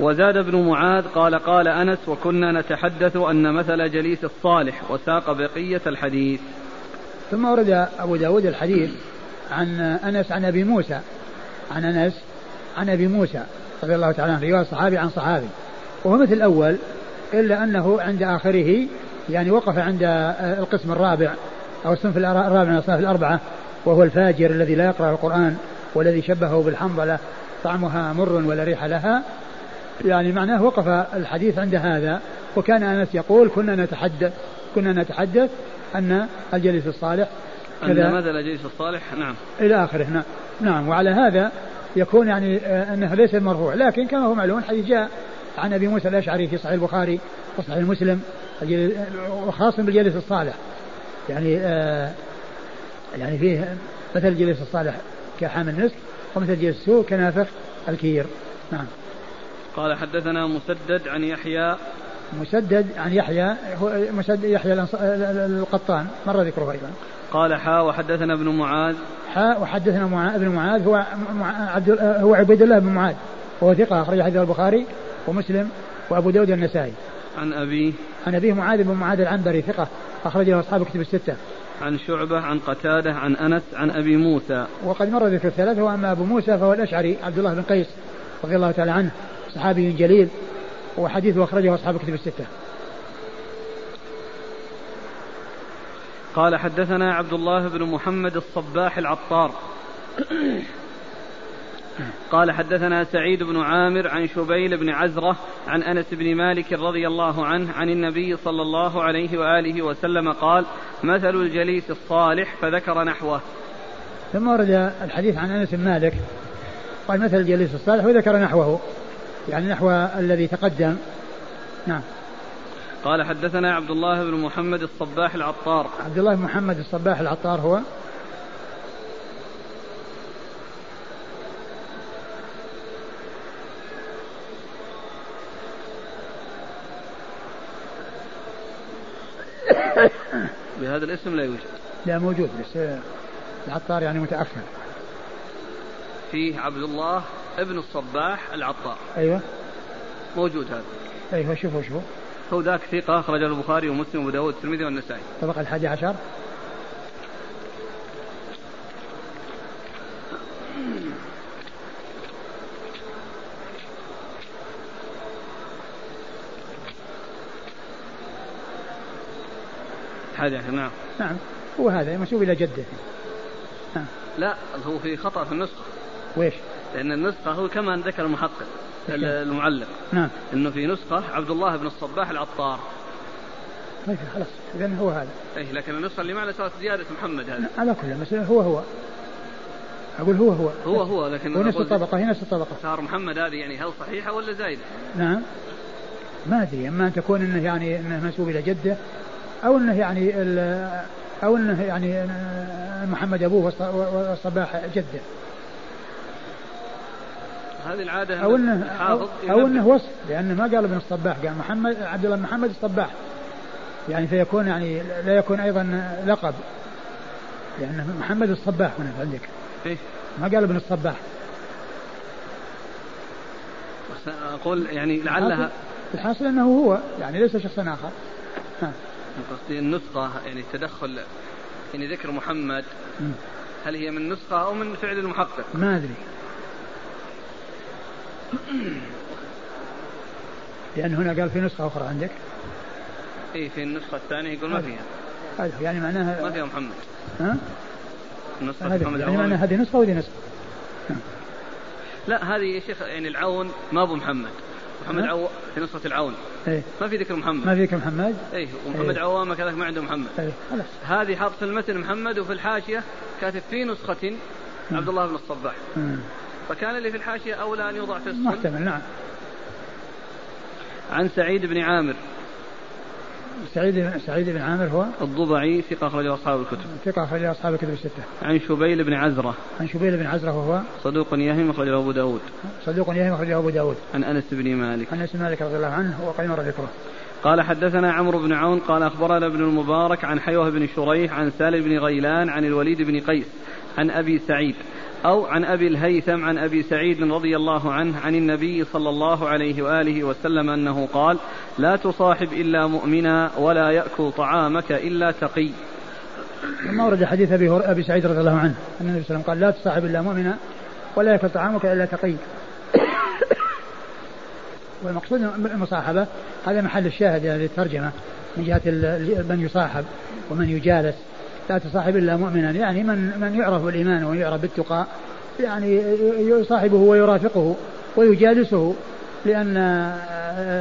وزاد ابن معاذ قال قال أنس وكنا نتحدث أن مثل جليس الصالح وساق بقية الحديث. ثم ورد أبو داود الحديث عن أنس عن أبي موسى. عن أنس عن أبي موسى رضي الله تعالى عنه رواية صحابي عن صحابي. وهو مثل الأول إلا أنه عند آخره يعني وقف عند القسم الرابع أو الصنف الرابع من الأصناف الأربعة وهو الفاجر الذي لا يقرأ القرآن والذي شبهه بالحنظلة طعمها مر ولا ريح لها. يعني معناه وقف الحديث عند هذا. وكان أنس يقول كنا نتحدث كنا نتحدث أن الجليس الصالح أن مثل الجليس الصالح؟ نعم. إلى آخره نعم. نعم وعلى هذا يكون يعني آه، أنه ليس مرفوع. لكن كما هو معلوم الحديث جاء عن أبي موسى الأشعري في صحيح البخاري وصحيح مسلم وخاص بالجليس الصالح. يعني آه يعني فيه مثل الجليس الصالح كحامل النسك ومثل الجليس السوء كنافخ الكير. نعم. قال حدثنا مسدد عن يحيى. مسدد عن يحيى هو مسدد يحيى القطان مر ذكره أيضا. قال حا وحدثنا ابن معاذ. حا وحدثنا معاذ ابن معاذ هو عبد هو عبيد الله بن معاذ. وهو ثقة أخرج حديث البخاري ومسلم وأبو داود النسائي عن أبيه عن أبيه معاذ بن معاذ العنبري ثقة أخرج له أصحاب كتب الستة. عن شعبة عن قتادة عن أنس عن أبي موسى. وقد مر ذكر الثلاثة وأما أبو موسى فهو الأشعري عبد الله بن قيس رضي الله تعالى عنه صحابي جليل وحديثه أخرجه أصحاب كتب الستة. قال حدثنا عبد الله بن محمد الصباح العطار. قال حدثنا سعيد بن عامر عن شبيل بن عزرة عن أنس بن مالك رضي الله عنه عن النبي صلى الله عليه وآله وسلم قال مثل الجليس الصالح فذكر نحوه. ثم ورد الحديث عن أنس بن مالك قال مثل الجليس الصالح وذكر نحوه. يعني نحو الذي تقدم. نعم. قال حدثنا عبد الله بن محمد الصباح العطار. عبد الله بن محمد الصباح العطار هو؟ بهذا الاسم لا يوجد. لا موجود بس العطار يعني متأخر فيه عبد الله ابن الصباح العطار. أيوة. موجود هذا. أيوة شوفوا شوفوا. هو ذاك ثقة أخرجه البخاري ومسلم وأبو داود والترمذي والنسائي. طبق الحادي عشر. الحادي عشر نعم. نعم. هو هذا منسوب إلى جدة. نعم. لا هو في خطأ في النسخة. ويش؟ لأن النسخة هو كما ذكر المحقق. المعلق. نعم. إنه في نسخة عبد الله بن الصباح العطار. طيب خلاص. اذا هو هذا. اي لكن النسخة اللي معنا صارت زيادة محمد هذا على كل بس هو هو. أقول هو هو. هو هو لكن هو نفس الطبقة هي نفس الطبقة. صار محمد هذه يعني هل صحيحة ولا زايدة؟ نعم. ما أدري أما أن تكون إنه يعني إنه منسوب إلى جدة أو إنه يعني أو إنه يعني محمد أبوه والصباح جدة. هذه العادة أو أنه أو, أو أنه وصف لأنه ما قال ابن الصباح قال محمد عبد الله محمد الصباح. يعني فيكون يعني لا يكون أيضا لقب لأن محمد الصباح هنا عندك. إيه؟ ما قال ابن الصباح. أقول يعني لعلها الحاصل أنه هو يعني ليس شخصا آخر. قصدي النسخة يعني التدخل يعني ذكر محمد هل هي من نسخة أو من فعل المحقق؟ ما أدري. لأن هنا قال في نسخة أخرى عندك. إيه في النسخة الثانية يقول ما فيها. هذا يعني معناها ما فيها محمد. ها؟ النسخة محمد يعني معناها هذه نسخة وهذه نسخة. لا هذه يا شيخ يعني العون ما أبو محمد. محمد عو في نسخة العون. إيه. ما في ذكر محمد. ما في ذكر محمد. إيه ومحمد إيه. عوامة كذلك ما عنده محمد. إيه خلاص. هذه حاط في المتن محمد وفي الحاشية كاتب في نسخة عبد الله بن الصباح. فكان اللي في الحاشية أولى أن يوضع في الصلب محتمل نعم. عن سعيد بن عامر. سعيد سعيد بن عامر هو؟ الضبعي ثقة أخرجه أصحاب الكتب. ثقة أخرجه أصحاب الكتب الستة. عن شبيل بن عزرة. عن شبيل بن عزرة وهو؟ صدوق يهم أخرجه أبو داود. صدوق يهم أخرجه أبو داود. عن أنس بن مالك. عن أنس بن مالك رضي الله عنه وقد مر ذكره. قال حدثنا عمرو بن عون قال أخبرنا ابن المبارك عن حيوه بن شريح عن سالم بن غيلان عن الوليد بن قيس عن أبي سعيد. أو عن أبي الهيثم عن أبي سعيد رضي الله عنه عن النبي صلى الله عليه وآله وسلم أنه قال لا تصاحب إلا مؤمنا ولا يأكل طعامك إلا تقي. ثم ورد حديث أبي, أبي سعيد رضي الله عنه أن النبي صلى الله عليه وسلم قال لا تصاحب إلا مؤمنا ولا يأكل طعامك إلا تقي. والمقصود المصاحبة هذا محل الشاهد يعني للترجمة من جهة من يصاحب ومن يجالس. لا تصاحب إلا مؤمنا. يعني من من يعرف بالإيمان ويعرف بالتقى يعني يصاحبه ويرافقه ويجالسه لأن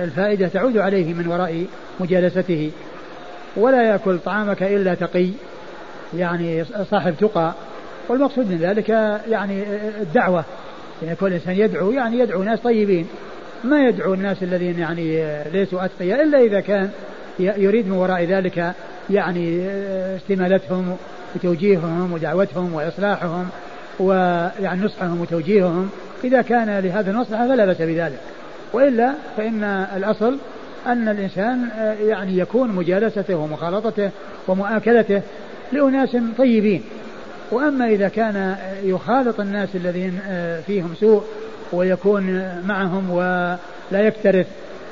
الفائدة تعود عليه من وراء مجالسته. ولا يأكل طعامك إلا تقي يعني صاحب تقى. والمقصود من ذلك يعني الدعوة. يعني كل إنسان يدعو يعني يدعو ناس طيبين. ما يدعو الناس الذين يعني ليسوا أتقياء إلا إذا كان يريد من وراء ذلك يعني استمالتهم وتوجيههم ودعوتهم وإصلاحهم ويعني نصحهم وتوجيههم. إذا كان لهذا المصلحة فلا بأس بذلك. وإلا فإن الأصل أن الإنسان يعني يكون مجالسته ومخالطته ومؤاكلته لأناس طيبين. وأما إذا كان يخالط الناس الذين آه، فيهم سوء ويكون معهم ولا يكترث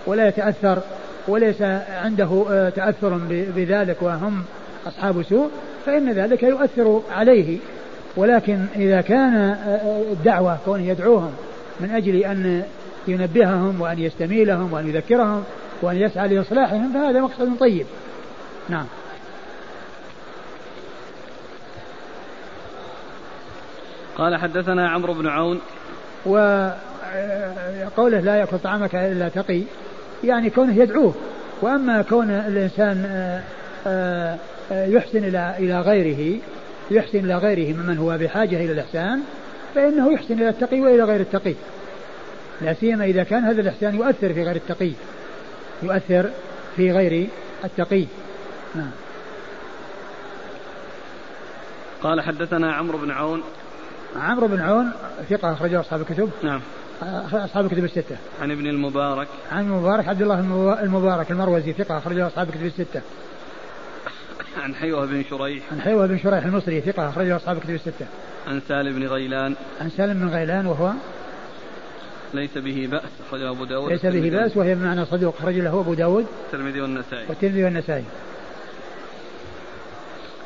ولا يتأثر وليس عنده آه، تأثر بذلك وهم أصحاب سوء فإن ذلك يؤثر عليه. ولكن إذا كان آه، الدعوة كونه يدعوهم من أجل أن ينبههم وأن يستميلهم وأن يذكرهم وأن يسعى لإصلاحهم فهذا مقصد طيب. نعم. قال حدثنا عمرو بن عون. وقوله لا يأكل طعامك إلا تقي. يعني كونه يدعوه. وأما كون الإنسان آه، آه، يحسن إلى إلى غيره يحسن إلى غيره ممن هو بحاجة إلى الإحسان فإنه يحسن إلى التقي وإلى غير التقي. لا سيما إذا كان هذا الإحسان يؤثر في غير التقي يؤثر في غير التقي. نعم. قال حدثنا عمرو بن عون. عمرو بن عون ثقة أخرجه أصحاب الكتب. نعم. أصحاب الكتب الستة. عن ابن المبارك. عن المبارك عبد الله المبارك المروزي ثقة أخرجه أصحاب الكتب الستة. عن حيوة بن شريح. عن حيوة بن شريح المصري ثقة أخرجه أصحاب الكتب الستة. عن سالم بن غيلان. عن سالم بن غيلان وهو؟ ليس به بأس أخرجه أبو داود. ليس به بأس وهي بمعنى صدوق أخرج له أبو داود. الترمذي والنسائي. والترمذي والنسائي.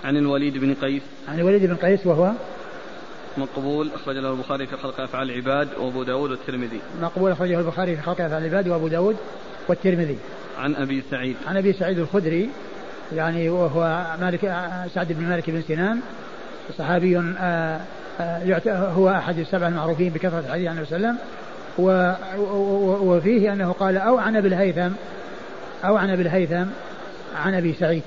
عن الوليد بن قيس. عن الوليد بن قيس وهو؟ مقبول أخرج له البخاري في خلق أفعال العباد وأبو داود والترمذي. مقبول أخرجه البخاري في خلق أفعال العباد وأبو داود والترمذي. عن أبي سعيد. عن أبي سعيد الخدري يعني وهو مالك سعد بن مالك بن سنان صحابي آه، آه، هو أحد السبع المعروفين بكثرة الحديث عن النبي صلى الله عليه وسلم وفيه أنه قال أو عن أبي الهيثم أو عن أبي الهيثم عن أبي سعيد.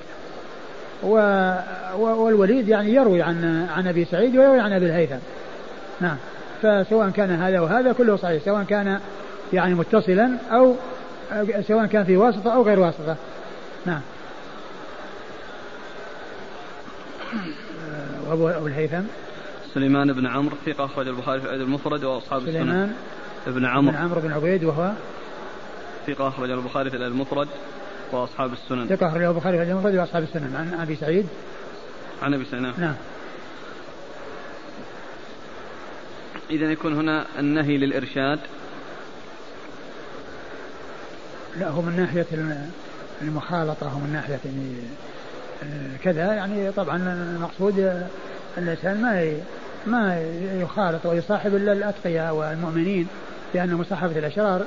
والوليد يعني يروي عن عن أبي سعيد ويروي عن أبي الهيثم. نعم. فسواء كان هذا وهذا كله صحيح. سواء كان يعني متصلا أو سواء كان في واسطة أو غير واسطة. نعم. وأبو الهيثم. سليمان بن عمرو ثقة أخرج البخاري في المفرد وأصحاب السنة. سليمان. ابن عمرو. بن عمرو بن عبيد وهو؟ ثقة أخرج البخاري في المفرد. وأصحاب السنن. ثقة أخرج البخاري في المفرد وأصحاب السنن. عن أبي سعيد. عن أبي سعيد نعم, نعم. إذا يكون هنا النهي للإرشاد. لا هو من ناحية المخالطة ومن ناحية يعني آه، كذا. يعني طبعا المقصود الإنسان ما ما يخالط ويصاحب إلا الأتقياء والمؤمنين لأن مصاحبة الأشرار.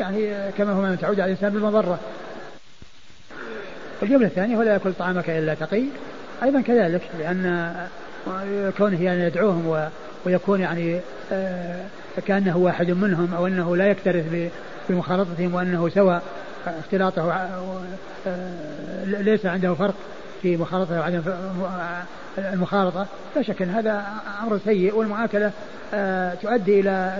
يعني كما هو ما تعود على الإنسان بالمضرة. الجملة الثانية ولا يأكل طعامك إلا تقي. أيضا كذلك لأن كونه يعني يدعوهم ويكون يعني آه، كأنه واحد منهم أو أنه لا يكترث بمخالطتهم وأنه سوى اختلاطه آه، ليس عنده فرق في مخالطة وعدم المخالطة لا شك أن هذا أمر سيء والمعاكلة آه، تؤدي إلى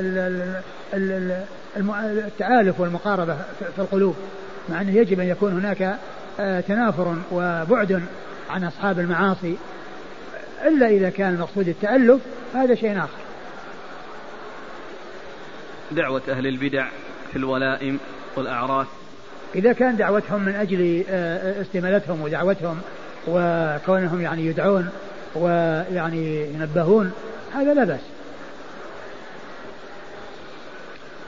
التآلف والمقاربة في القلوب مع أنه يجب أن يكون هناك آه، تنافر وبعد عن أصحاب المعاصي إلا إذا كان المقصود التألف هذا شيء آخر. دعوة أهل البدع في الولائم والأعراس إذا كان دعوتهم من أجل آه، استمالتهم ودعوتهم وكونهم يعني يدعون ويعني ينبهون هذا لا بأس.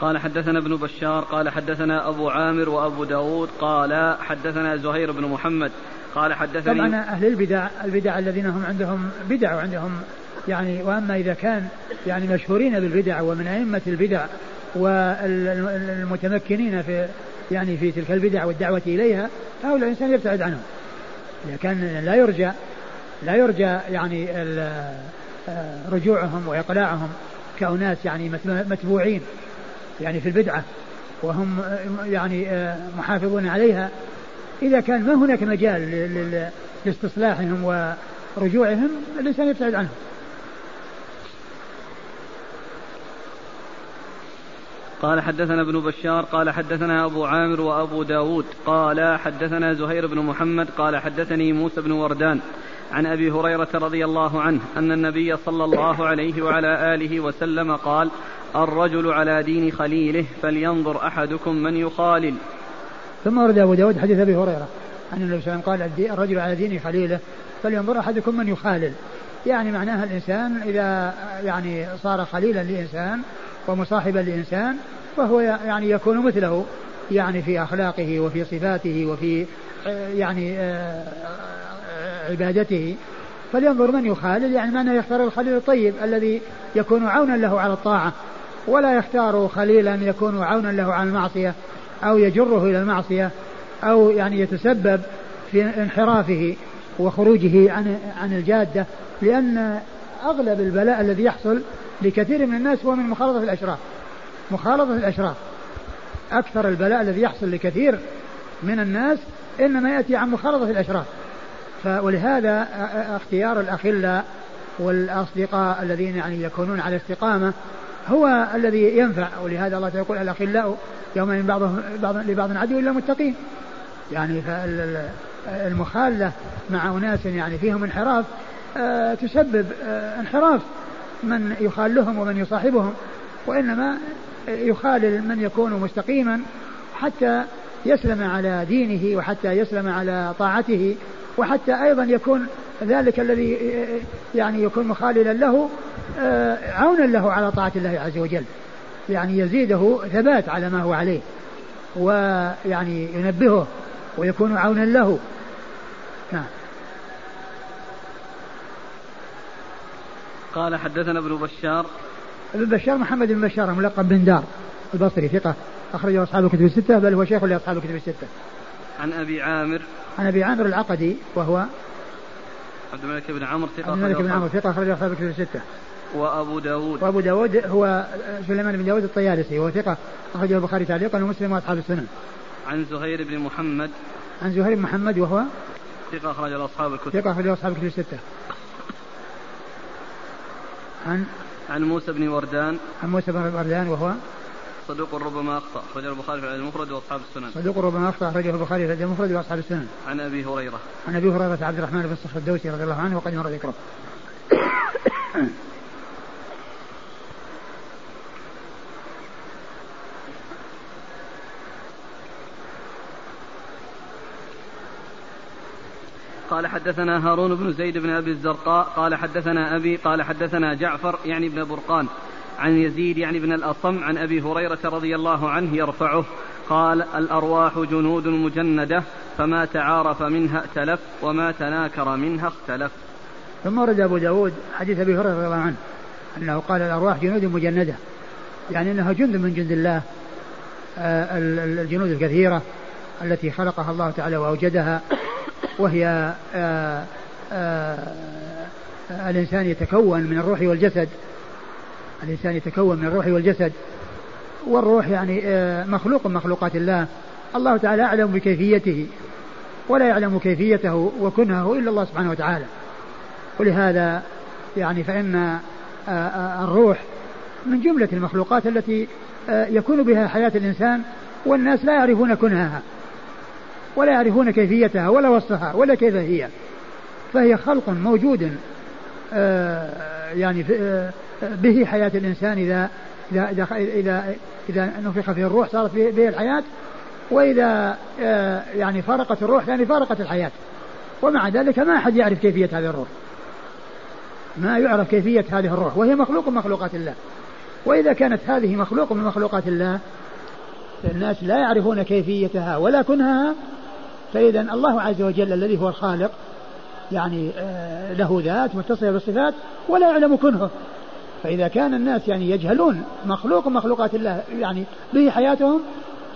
قال حدثنا ابن بشار قال حدثنا أبو عامر وأبو داود قال حدثنا زهير بن محمد قال حدثني طبعا أهل البدع البدع الذين هم عندهم بدع وعندهم يعني وأما إذا كان يعني مشهورين بالبدع ومن أئمة البدع والمتمكنين في يعني في تلك البدع والدعوة إليها فهؤلاء الإنسان يبتعد عنهم. إذا كان لا يرجى لا يرجى يعني آه، رجوعهم وإقلاعهم كأناس يعني متبوعين. يعني في البدعة وهم يعني آه، محافظون عليها. إذا كان ما هناك مجال لاستصلاحهم ورجوعهم الإنسان يبتعد عنهم. قال حدثنا ابن بشار قال حدثنا أبو عامر وأبو داود قال حدثنا زهير بن محمد قال حدثني موسى بن وردان عن أبي هريرة رضي الله عنه أن النبي صلى الله عليه وعلى آله وسلم قال الرجل على دين خليله فلينظر أحدكم من يخالل. ثم ورد أبو داود حديث أبي هريرة أن النبي صلى الله عليه وسلم قال الرجل على دين خليله فلينظر أحدكم من يخالل. يعني معناها الإنسان إذا يعني صار خليلا لإنسان ومصاحبا لإنسان فهو يعني يكون مثله يعني في أخلاقه وفي صفاته وفي يعني آه، عبادته. فلينظر من يخالل يعني معناه يختار الخليل الطيب الذي يكون عونا له على الطاعة. ولا يختار خليلا يكون عونا له على المعصية أو يجره إلى المعصية أو يعني يتسبب في انحرافه وخروجه عن عن الجادة لأن أغلب البلاء الذي يحصل لكثير من الناس هو من مخالطة الأشراف. مخالطة الأشراف. أكثر البلاء الذي يحصل لكثير من الناس إنما يأتي عن مخالطة الأشراف. ولهذا اختيار الأخلاء والأصدقاء الذين يعني يكونون على استقامة هو الذي ينفع ولهذا الله يقول الأخلاء يومئذ بعضهم بعض لبعض عدو إلا المتقين. يعني المخالة مع أناس يعني فيهم انحراف آه، تسبب آه، انحراف. من يخالهم ومن يصاحبهم وإنما يخالل من يكون مستقيما حتى يسلم على دينه وحتى يسلم على طاعته وحتى أيضا يكون ذلك الذي يعني يكون مخاللا له آه، عونا له على طاعة الله عز وجل. يعني يزيده ثبات على ما هو عليه ويعني ينبهه ويكون عونا له. نعم. قال حدثنا ابن بشار. ابن بشار محمد بن بشار ملقب بن دار البصري ثقة أخرجه أصحاب الكتب الستة بل هو شيخ لأصحاب الكتب الستة. عن أبي عامر. عن أبي عامر العقدي وهو عبد الملك بن عمرو ثقة عبد الملك بن عمرو ثقة أخرجه أصحاب الكتب الستة. وأبو داود وأبو داود هو سليمان بن داود الطيالسي وهو ثقة أخرجه البخاري تعليقا ومسلم وأصحاب السنن. عن زهير بن محمد عن زهير بن محمد وهو ثقة أخرج أصحاب الكتب ثقة أخرج أصحاب الكتب الستة. عن عن موسى بن وردان عن موسى بن وردان وهو صدوق ربما أخطأ. أخرجه البخاري في المفرد وأصحاب السنن. صدوق ربما أخطأ. أخرجه البخاري في المفرد وأصحاب السنن. عن أبي هريرة. عن أبي هريرة عبد الرحمن بن الصخر الدوسي رضي الله عنه وقد مر ذكره. قال حدثنا هارون بن زيد بن أبي الزرقاء قال حدثنا أبي قال حدثنا جعفر يعني ابن برقان. عن يزيد يعني بن الأصم عن أبي هريرة رضي الله عنه يرفعه قال الأرواح جنود مجندة فما تعارف منها ائتلف وما تناكر منها اختلف. ثم ورد أبو داود حديث أبي هريرة رضي الله عنه أنه قال الأرواح جنود مجندة. يعني إنها جند من جند الله آه، الجنود الكثيرة التي خلقها الله تعالى وأوجدها وهي آه، آه، الإنسان يتكون من الروح والجسد. الإنسان يتكون من الروح والجسد. والروح يعني آه، مخلوق من مخلوقات الله. الله تعالى أعلم بكيفيته ولا يعلم كيفيته وكنهه إلا الله سبحانه وتعالى. ولهذا يعني فإن الروح من جملة المخلوقات التي يكون بها حياة الإنسان والناس لا يعرفون كنهها ولا يعرفون كيفيتها ولا وصفها ولا كيف هي. فهي خلق موجود آه، يعني آه، به حياة الإنسان إذا إذا إذا إذا نفخ فيه الروح صارت به الحياة وإذا آه، يعني فارقت الروح يعني فارقت الحياة. ومع ذلك ما أحد يعرف كيفية هذه الروح. ما يعرف كيفية هذه الروح. وهي مخلوق من مخلوقات الله. وإذا كانت هذه مخلوق من مخلوقات الله الناس لا يعرفون كيفيتها ولا كنهها. فإذا الله عز وجل الذي هو الخالق يعني آه، له ذات متصلة بالصفات ولا يعلم كنهه. فإذا كان الناس يعني يجهلون مخلوق مخلوقات الله يعني به حياتهم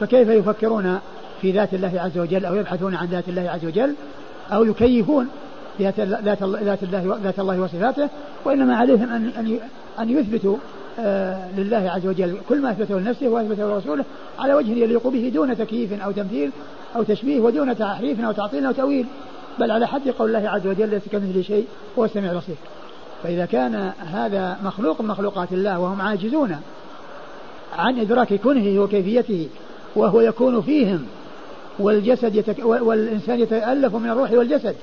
فكيف يفكرون في ذات الله عز وجل أو يبحثون عن ذات الله عز وجل أو يكيفون ذات ذات الله ذات الله وصفاته؟ وإنما عليهم أن أن أن يثبتوا آه، لله عز وجل كل ما أثبته لنفسه وأثبته لرسوله على وجه يليق به دون تكييف أو تمثيل أو تشبيه ودون تحريف أو تعطيل أو تأويل بل على حد قول الله عز وجل ليس كمثله شيء هو السميع البصير. فإذا كان هذا مخلوق من مخلوقات الله وهم عاجزون عن إدراك كنهه وكيفيته وهو يكون فيهم والجسد يتك... والإنسان يتألف من الروح والجسد.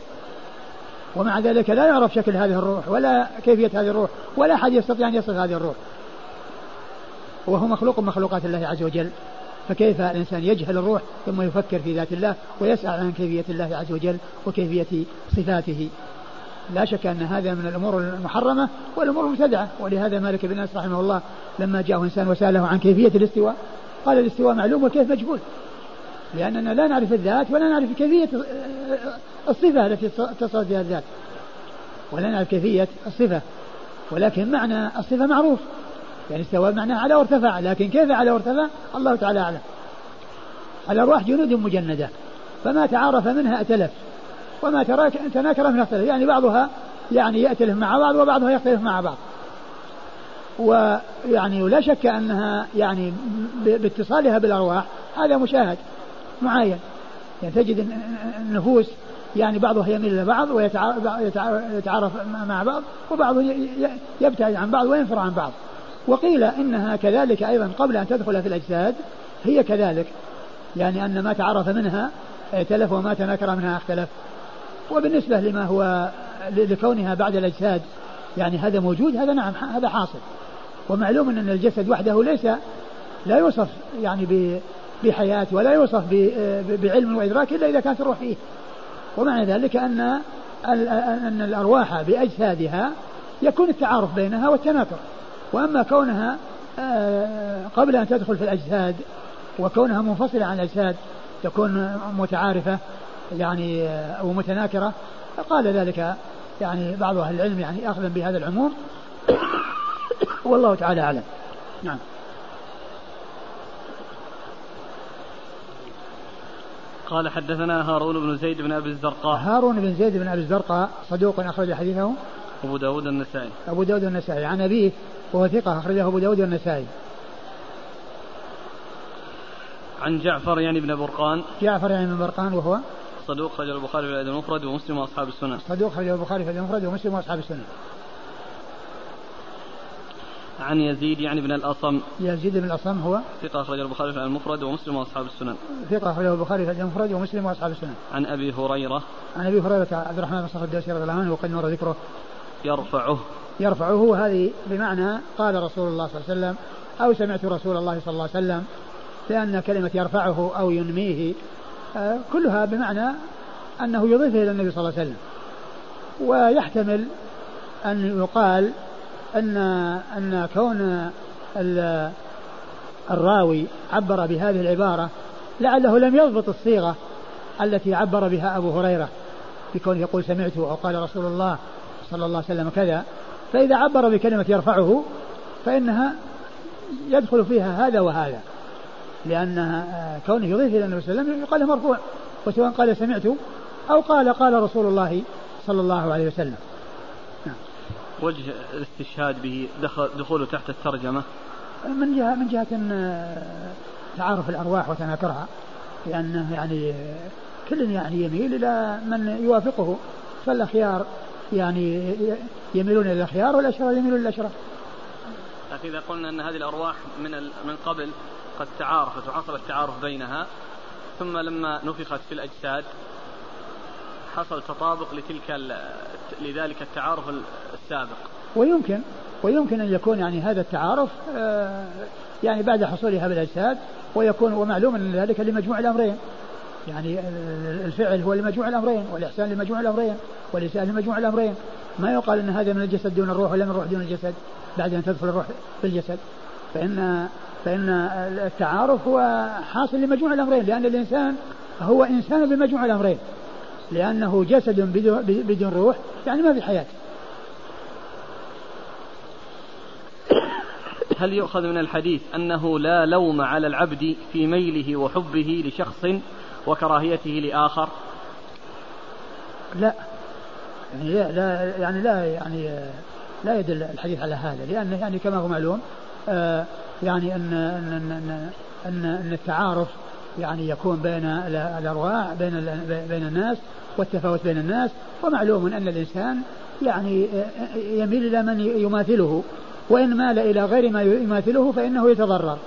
ومع ذلك لا يعرف شكل هذه الروح ولا كيفية هذه الروح ولا أحد يستطيع أن يصف هذه الروح. وهو مخلوق من مخلوقات الله عز وجل. فكيف الإنسان يجهل الروح ثم يفكر في ذات الله ويسأل عن كيفية الله عز وجل وكيفية صفاته؟ لا شك أن هذا من الأمور المحرمة والأمور المبتدعة ولهذا مالك بن أنس رحمه الله لما جاءه إنسان وسأله عن كيفية الاستواء قال الاستواء معلوم والكيف مجهول؟ لأننا لا نعرف الذات ولا نعرف كيفية الصفة التي اتصلت بها الذات. ولا نعرف كيفية الصفة ولكن معنى الصفة معروف. يعني استوى معناه على وارتفع لكن كيف على وارتفع؟ الله تعالى أعلم. الأرواح جنود مجندة فما تعارف منها ائتلف وما تناكر منها اختلف يعني بعضها يعني يأتلف مع بعض وبعضها يختلف مع بعض. ويعني ولا شك أنها يعني باتصالها بالأرواح هذا مشاهد معاين يعني تجد النفوس يعني بعضها يميل إلى بعض ويتعارف مع بعض وبعضه يبتعد عن بعض وينفر عن بعض. وقيل إنها كذلك أيضا قبل أن تدخل في الأجساد هي كذلك. يعني أن ما تعرف منها ائتلف وما تناكر منها اختلف. وبالنسبة لما هو لكونها بعد الأجساد يعني هذا موجود هذا نعم هذا حاصل. ومعلوم أن الجسد وحده ليس لا يوصف يعني بحياة ولا يوصف بعلم وإدراك إلا إذا كانت الروح فيه. ومعنى ذلك أن أن الأرواح بأجسادها يكون التعارف بينها والتناكر وأما كونها آه، قبل أن تدخل في الأجساد وكونها منفصلة عن الأجساد تكون متعارفة يعني أو متناكرة قال ذلك يعني بعض أهل العلم يعني أخذا بهذا العموم. والله تعالى أعلم. نعم. قال حدثنا هارون بن زيد بن أبي الزرقاء. هارون بن زيد بن أبي الزرقاء صدوق أخرج حديثه. أبو داود النسائي. أبو داود النسائي. عن أبيه وهو ثقة أخرجه أبو داود النسائي. عن جعفر يعني بن برقان. جعفر يعني بن برقان وهو صدوق خرج البخاري في الأدب المفرد ومسلم وأصحاب السنن صدوق خرج البخاري في الأدب المفرد ومسلم وأصحاب السنن عن يزيد يعني بن الأصم. يزيد بن الأصم هو ثقة أخرج البخاري في المفرد ومسلم وأصحاب السنن ثقة أخرجه البخاري في المفرد ومسلم وأصحاب السنن عن أبي هريرة. عن أبي هريرة عبد الرحمن بن صخر الدوسي رضي الله عنه وقد مر ذكره. يرفعه. يرفعه هذه بمعنى قال رسول الله صلى الله عليه وسلم أو سمعت رسول الله صلى الله عليه وسلم لأن كلمة يرفعه أو ينميه كلها بمعنى أنه يضيفه إلى النبي صلى الله عليه وسلم. ويحتمل أن يقال أن أن كون الراوي عبر بهذه العبارة لعله لم يضبط الصيغة التي عبر بها أبو هريرة بكونه يقول سمعته أو قال رسول الله صلى الله عليه وسلم كذا. فإذا عبر بكلمة يرفعه فإنها يدخل فيها هذا وهذا. لأنها كونه يضيف إلى النبي صلى الله عليه وسلم يقال مرفوع وسواء قال سمعت أو قال قال رسول الله صلى الله عليه وسلم. نعم. وجه الاستشهاد به دخل دخوله تحت الترجمة؟ من جهة من جهة تعارف الأرواح وتناكرها لأنه يعني كل يعني يميل إلى من يوافقه فالأخيار يعني يميلون إلى الأخيار والأشرار يميلون إلى الأشرار. لكن إذا قلنا أن هذه الأرواح من من قبل قد تعارفت وحصل التعارف بينها ثم لما نفخت في الأجساد حصل تطابق لتلك لذلك التعارف السابق. ويمكن ويمكن أن يكون يعني هذا التعارف آه، يعني بعد حصولها بالأجساد ويكون ومعلوم أن ذلك لمجموع الأمرين. يعني الفعل هو لمجموع الأمرين والإحسان لمجموع الأمرين والإساءة لمجموع الأمرين. ما يقال أن هذا من الجسد دون الروح ولا من الروح دون الجسد بعد أن تدخل الروح في الجسد. فإن فإن التعارف هو حاصل لمجموع الأمرين لأن الإنسان هو إنسان بمجموع الأمرين. لأنه جسد بدون روح يعني ما في حياة. هل يؤخذ من الحديث أنه لا لوم على العبد في ميله وحبه لشخص وكراهيته لآخر؟ لا. يعني لا, لا يعني لا يعني لا يدل الحديث على هذا لأن يعني كما هو معلوم آه يعني أن أن أن أن, أن التعارف يعني يكون بين الأرواح بين بين الناس والتفاوت بين الناس. ومعلوم أن الإنسان يعني يميل إلى من يماثله. وإن مال إلى غير ما يماثله فإنه يتضرر.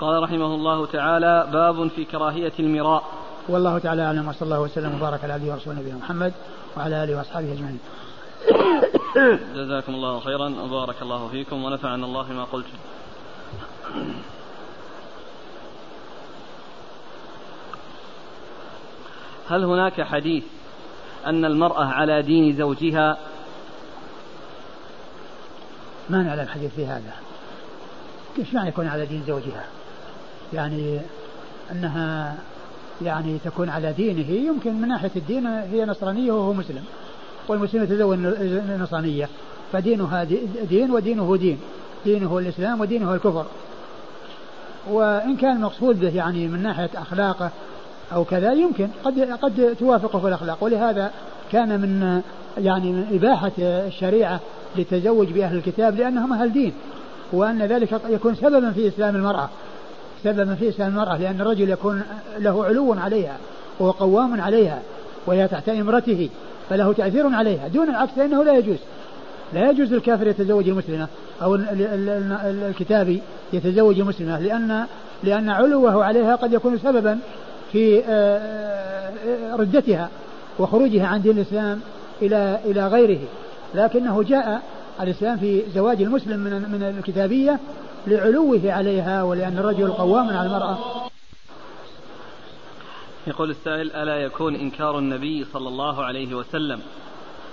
قال رحمه الله تعالى باب في كراهية المراء. والله تعالى أعلم وصلى الله وسلم وبارك على عبده ورسوله نبينا محمد وعلى آله وأصحابه أجمعين. جزاكم الله خيرا. وبارك الله فيكم ونفعنا الله ما قلت. هل هناك حديث أن المرأة على دين زوجها؟ ما نعلم الحديث في هذا. كيف معنى يكون على دين زوجها؟ يعني أنها يعني تكون على دينه يمكن من ناحية الدين هي نصرانية وهو مسلم. والمسلم يتزوج النصرانية. فدينها دين ودينه دين. دينه الإسلام ودينه الكفر. وإن كان المقصود به يعني من ناحية أخلاقه أو كذا يمكن قد قد توافقه في الأخلاق. ولهذا كان من يعني من إباحة الشريعة للتزوج بأهل الكتاب لأنهم أهل دين. وأن ذلك يكون سببا في إسلام المرأة. سببا في إسلام المرأة لأن الرجل يكون له علو عليها وهو قوام عليها وهي تحت إمرته فله تأثير عليها دون العكس فإنه لا يجوز. لا يجوز للكافر يتزوج المسلمة أو الكتابي يتزوج المسلمة لأن لأن علوه عليها قد يكون سببا في آه، آه، ردتها وخروجها عن دين الإسلام إلى إلى غيره. لكنه جاء الإسلام في زواج المسلم من من الكتابية لعلوه عليها ولأن الرجل قوام على المرأة. يقول السائل ألا يكون إنكار النبي صلى الله عليه وسلم؟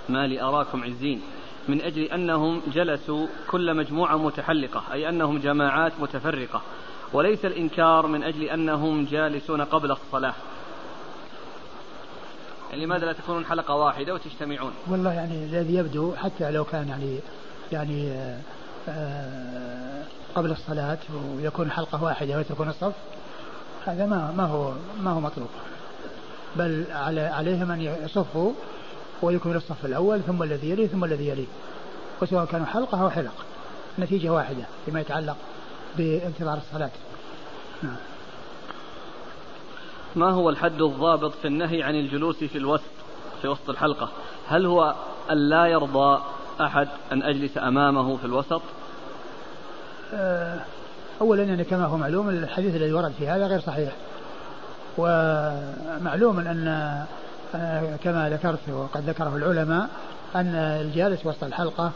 ما لي أراكم عزين. من أجل أنهم جلسوا كل مجموعة متحلقة أي أنهم جماعات متفرقة. وليس الإنكار من أجل أنهم جالسون قبل الصلاة. يعني لماذا لا تكونون حلقة واحدة وتجتمعون؟ والله يعني الذي يبدو حتى لو كان يعني يعني آه، آآ قبل الصلاة ويكون حلقة واحدة وتكون الصف هذا ما ما هو ما هو مطلوب. بل على عليهم أن يصفوا ويكمل الصف الأول ثم الذي يليه ثم الذي يليه وسواء كانوا حلقة أو حلق. نتيجة واحدة فيما يتعلق بانتظار الصلاة. نعم. ما هو الحد الضابط في النهي عن الجلوس في الوسط في وسط الحلقة؟ هل هو أن لا يرضى أحد أن أجلس أمامه في الوسط؟ آه، أولا يعني كما هو معلوم الحديث الذي ورد في هذا غير صحيح. ومعلوم أن آه، كما ذكرت وقد ذكره العلماء أن الجالس وسط الحلقة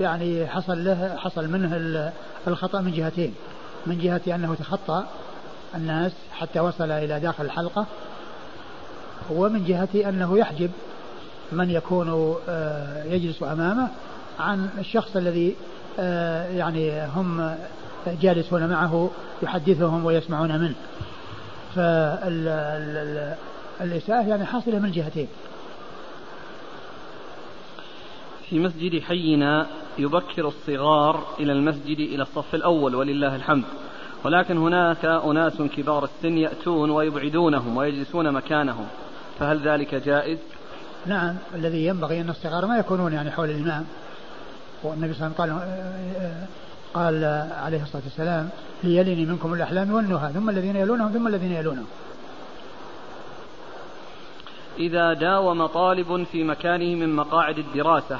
يعني حصل له حصل منه الخطأ من جهتين. من جهة أنه تخطى الناس حتى وصل إلى داخل الحلقة ومن جهة أنه يحجب من يكون آه، يجلس أمامه عن الشخص الذي آه، يعني هم جالسون معه يحدثهم ويسمعون منه. فالإساءة يعني حاصلة من جهتين. في مسجد حينا يبكر الصغار إلى المسجد إلى الصف الأول ولله الحمد. ولكن هناك أناس كبار السن يأتون ويبعدونهم ويجلسون مكانهم. فهل ذلك جائز؟ نعم الذي ينبغي أن الصغار ما يكونون يعني حول الإمام. والنبي صلى الله عليه وسلم قال قال عليه الصلاة والسلام ليلني منكم الأحلام والنهى ثم الذين يلونهم ثم الذين يلونهم. إذا داوم طالب في مكانه من مقاعد الدراسة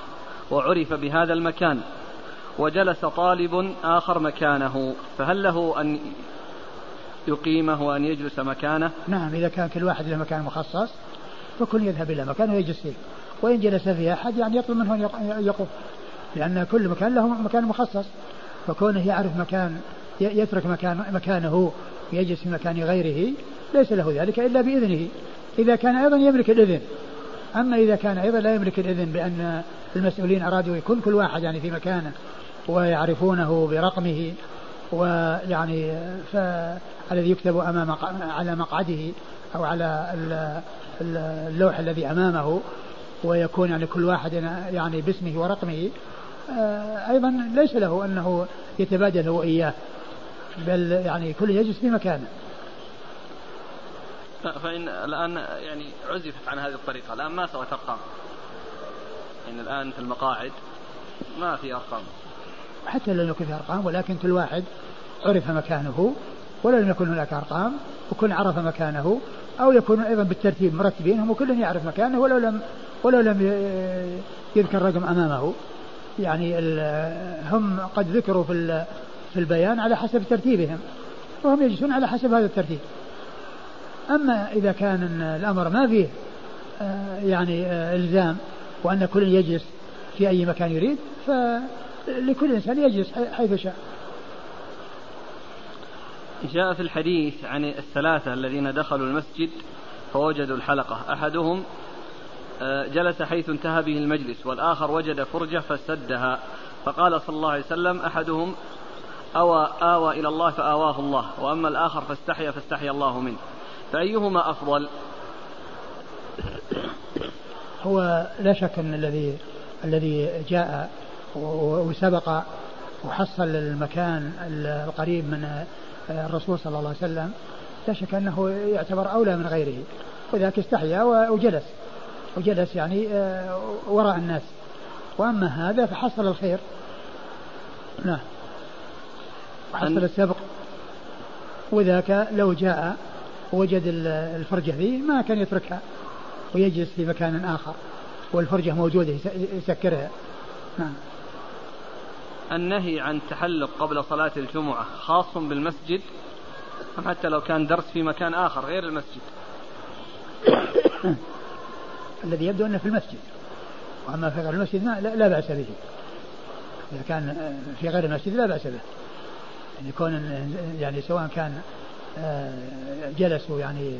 وعرف بهذا المكان وجلس طالب آخر مكانه فهل له أن يقيمه وأن يجلس مكانه؟ نعم إذا كان كل واحد له مكان مخصص فكل يذهب إلى مكانه ويجلس فيه. وإن جلس فيه أحد يعني يطلب منه أن يقف لأن كل مكان له مكان مخصص. فكونه يعرف مكان يترك مكان مكانه يجلس في مكان غيره ليس له ذلك إلا بإذنه. إذا كان أيضا يملك الإذن. أما إذا كان أيضا لا يملك الإذن بأن المسؤولين أرادوا يكون كل واحد يعني في مكانه ويعرفونه برقمه ويعني فالذي يكتب أمام على مقعده أو على اللوح الذي أمامه ويكون يعني كل واحد يعني باسمه ورقمه أيضا ليس له أنه يتبادل هو إياه بل يعني كل يجلس في مكانه. فإن الآن يعني عزفت عن هذه الطريقة الآن ما صارت أرقام؟ يعني الآن في المقاعد ما في أرقام. حتى لو يكن في أرقام ولكن كل واحد عرف مكانه ولو لم يكن هناك أرقام وكل عرف مكانه أو يكون أيضا بالترتيب مرتبين هم كل يعرف مكانه ولو لم ولو لم يذكر رقم أمامه. يعني هم قد ذكروا في في البيان على حسب ترتيبهم وهم يجلسون على حسب هذا الترتيب. أما إذا كان الأمر ما فيه آه، يعني آه، إلزام وأن كل يجلس في أي مكان يريد فلكل إنسان يجلس حيث شاء. جاء في الحديث عن الثلاثة الذين دخلوا المسجد فوجدوا الحلقة. أحدهم جلس حيث انتهى به المجلس والآخر وجد فرجة فسدها. فقال صلى الله عليه وسلم أحدهم أوى آوى إلى الله فآواه الله وأما الآخر فاستحيا فاستحيا الله منه. فأيهما أفضل؟ هو لا شك أن الذي الذي جاء وسبق وحصل المكان القريب من الرسول صلى الله عليه وسلم لا شك أنه يعتبر أولى من غيره. وذاك استحيا وجلس. وجلس يعني آه، وراء الناس. وأما هذا فحصل الخير. نعم. وحصل السبق. وذاك لو جاء وجد الفرجة ذي ما كان يتركها ويجلس في مكان آخر والفرجة موجودة يسكرها. نعم. النهي عن التحلق قبل صلاة الجمعة خاص بالمسجد أم حتى لو كان درس في مكان آخر غير المسجد؟ الذي يبدو أنه في المسجد. وأما في غير المسجد لا, لا بأس به. إذا كان في غير المسجد لا بأس به. يعني يكون يعني سواء كان آه، جلسوا يعني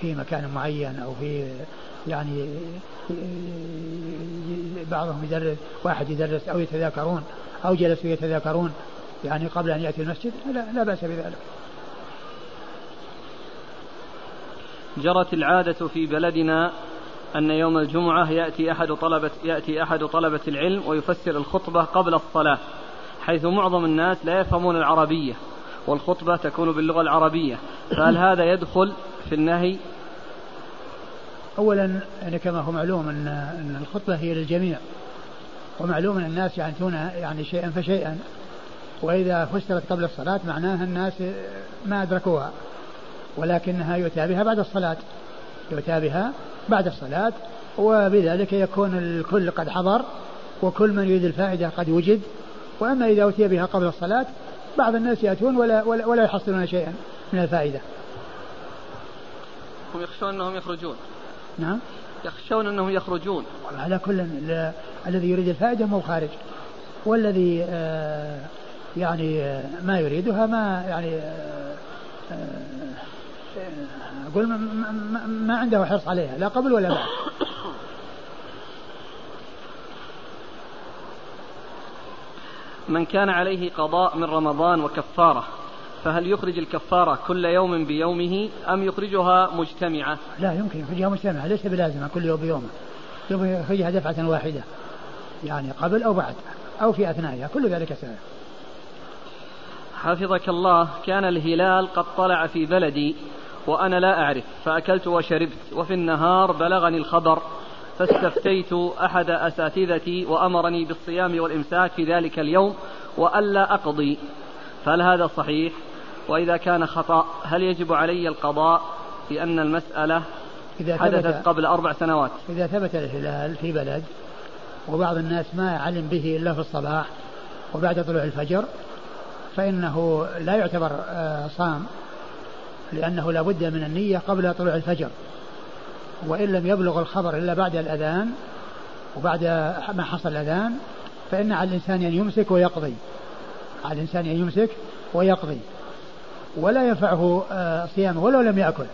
في مكان معين أو في يعني بعضهم يدرس واحد يدرس أو يتذاكرون أو جلسوا يتذاكرون يعني قبل أن يأتي المسجد لا, لا بأس بذلك. جرت العادة في بلدنا أن يوم الجمعة يأتي أحد طلبة يأتي أحد طلبة العلم ويفسر الخطبة قبل الصلاة حيث معظم الناس لا يفهمون العربية والخطبة تكون باللغة العربية. فهل هذا يدخل في النهي؟ أولا يعني كما هو معلوم أن أن الخطبة هي للجميع ومعلوم أن الناس يعنتون يعني شيئا فشيئا وإذا فسرت قبل الصلاة معناها الناس ما أدركوها ولكنها يؤتى بها بعد الصلاة يؤتى بها بعد الصلاة وبذلك يكون الكل قد حضر وكل من يريد الفائدة قد وجد. وأما إذا أتي بها قبل الصلاة بعض الناس يأتون ولا, ولا, ولا يحصلون شيئا من الفائدة. هم يخشون أنهم يخرجون. نعم. يخشون أنهم يخرجون. على كل الذي يريد الفائدة مو خارج. والذي آه يعني آه ما يريدها ما يعني آه, آه، أقول ما, عنده حرص عليها لا قبل ولا بعد. من كان عليه قضاء من رمضان وكفارة فهل يخرج الكفارة كل يوم بيومه أم يخرجها مجتمعة؟ لا يمكن يخرجها مجتمعة ليس بلازمة كل يوم بيومه. يخرجها دفعة واحدة يعني قبل أو بعد أو في أثنائها كل ذلك سهل حفظك الله كان الهلال قد طلع في بلدي وأنا لا أعرف فأكلت وشربت وفي النهار بلغني الخبر فاستفتيت أحد أساتذتي وأمرني بالصيام والإمساك في ذلك اليوم وألا أقضي. فهل هذا صحيح؟ وإذا كان خطأ هل يجب علي القضاء لأن المسألة إذا حدثت قبل أربع سنوات؟ إذا ثبت الهلال في بلد وبعض الناس ما علم به إلا في الصباح وبعد طلوع الفجر فإنه لا يعتبر آه، صام. لأنه لا بد من النية قبل طلوع الفجر. وإن لم يبلغ الخبر إلا بعد الأذان وبعد ما حصل الأذان فإن على الإنسان أن يمسك ويقضي. على الإنسان أن يمسك ويقضي. ولا ينفعه آه، صيامه ولو لم يأكل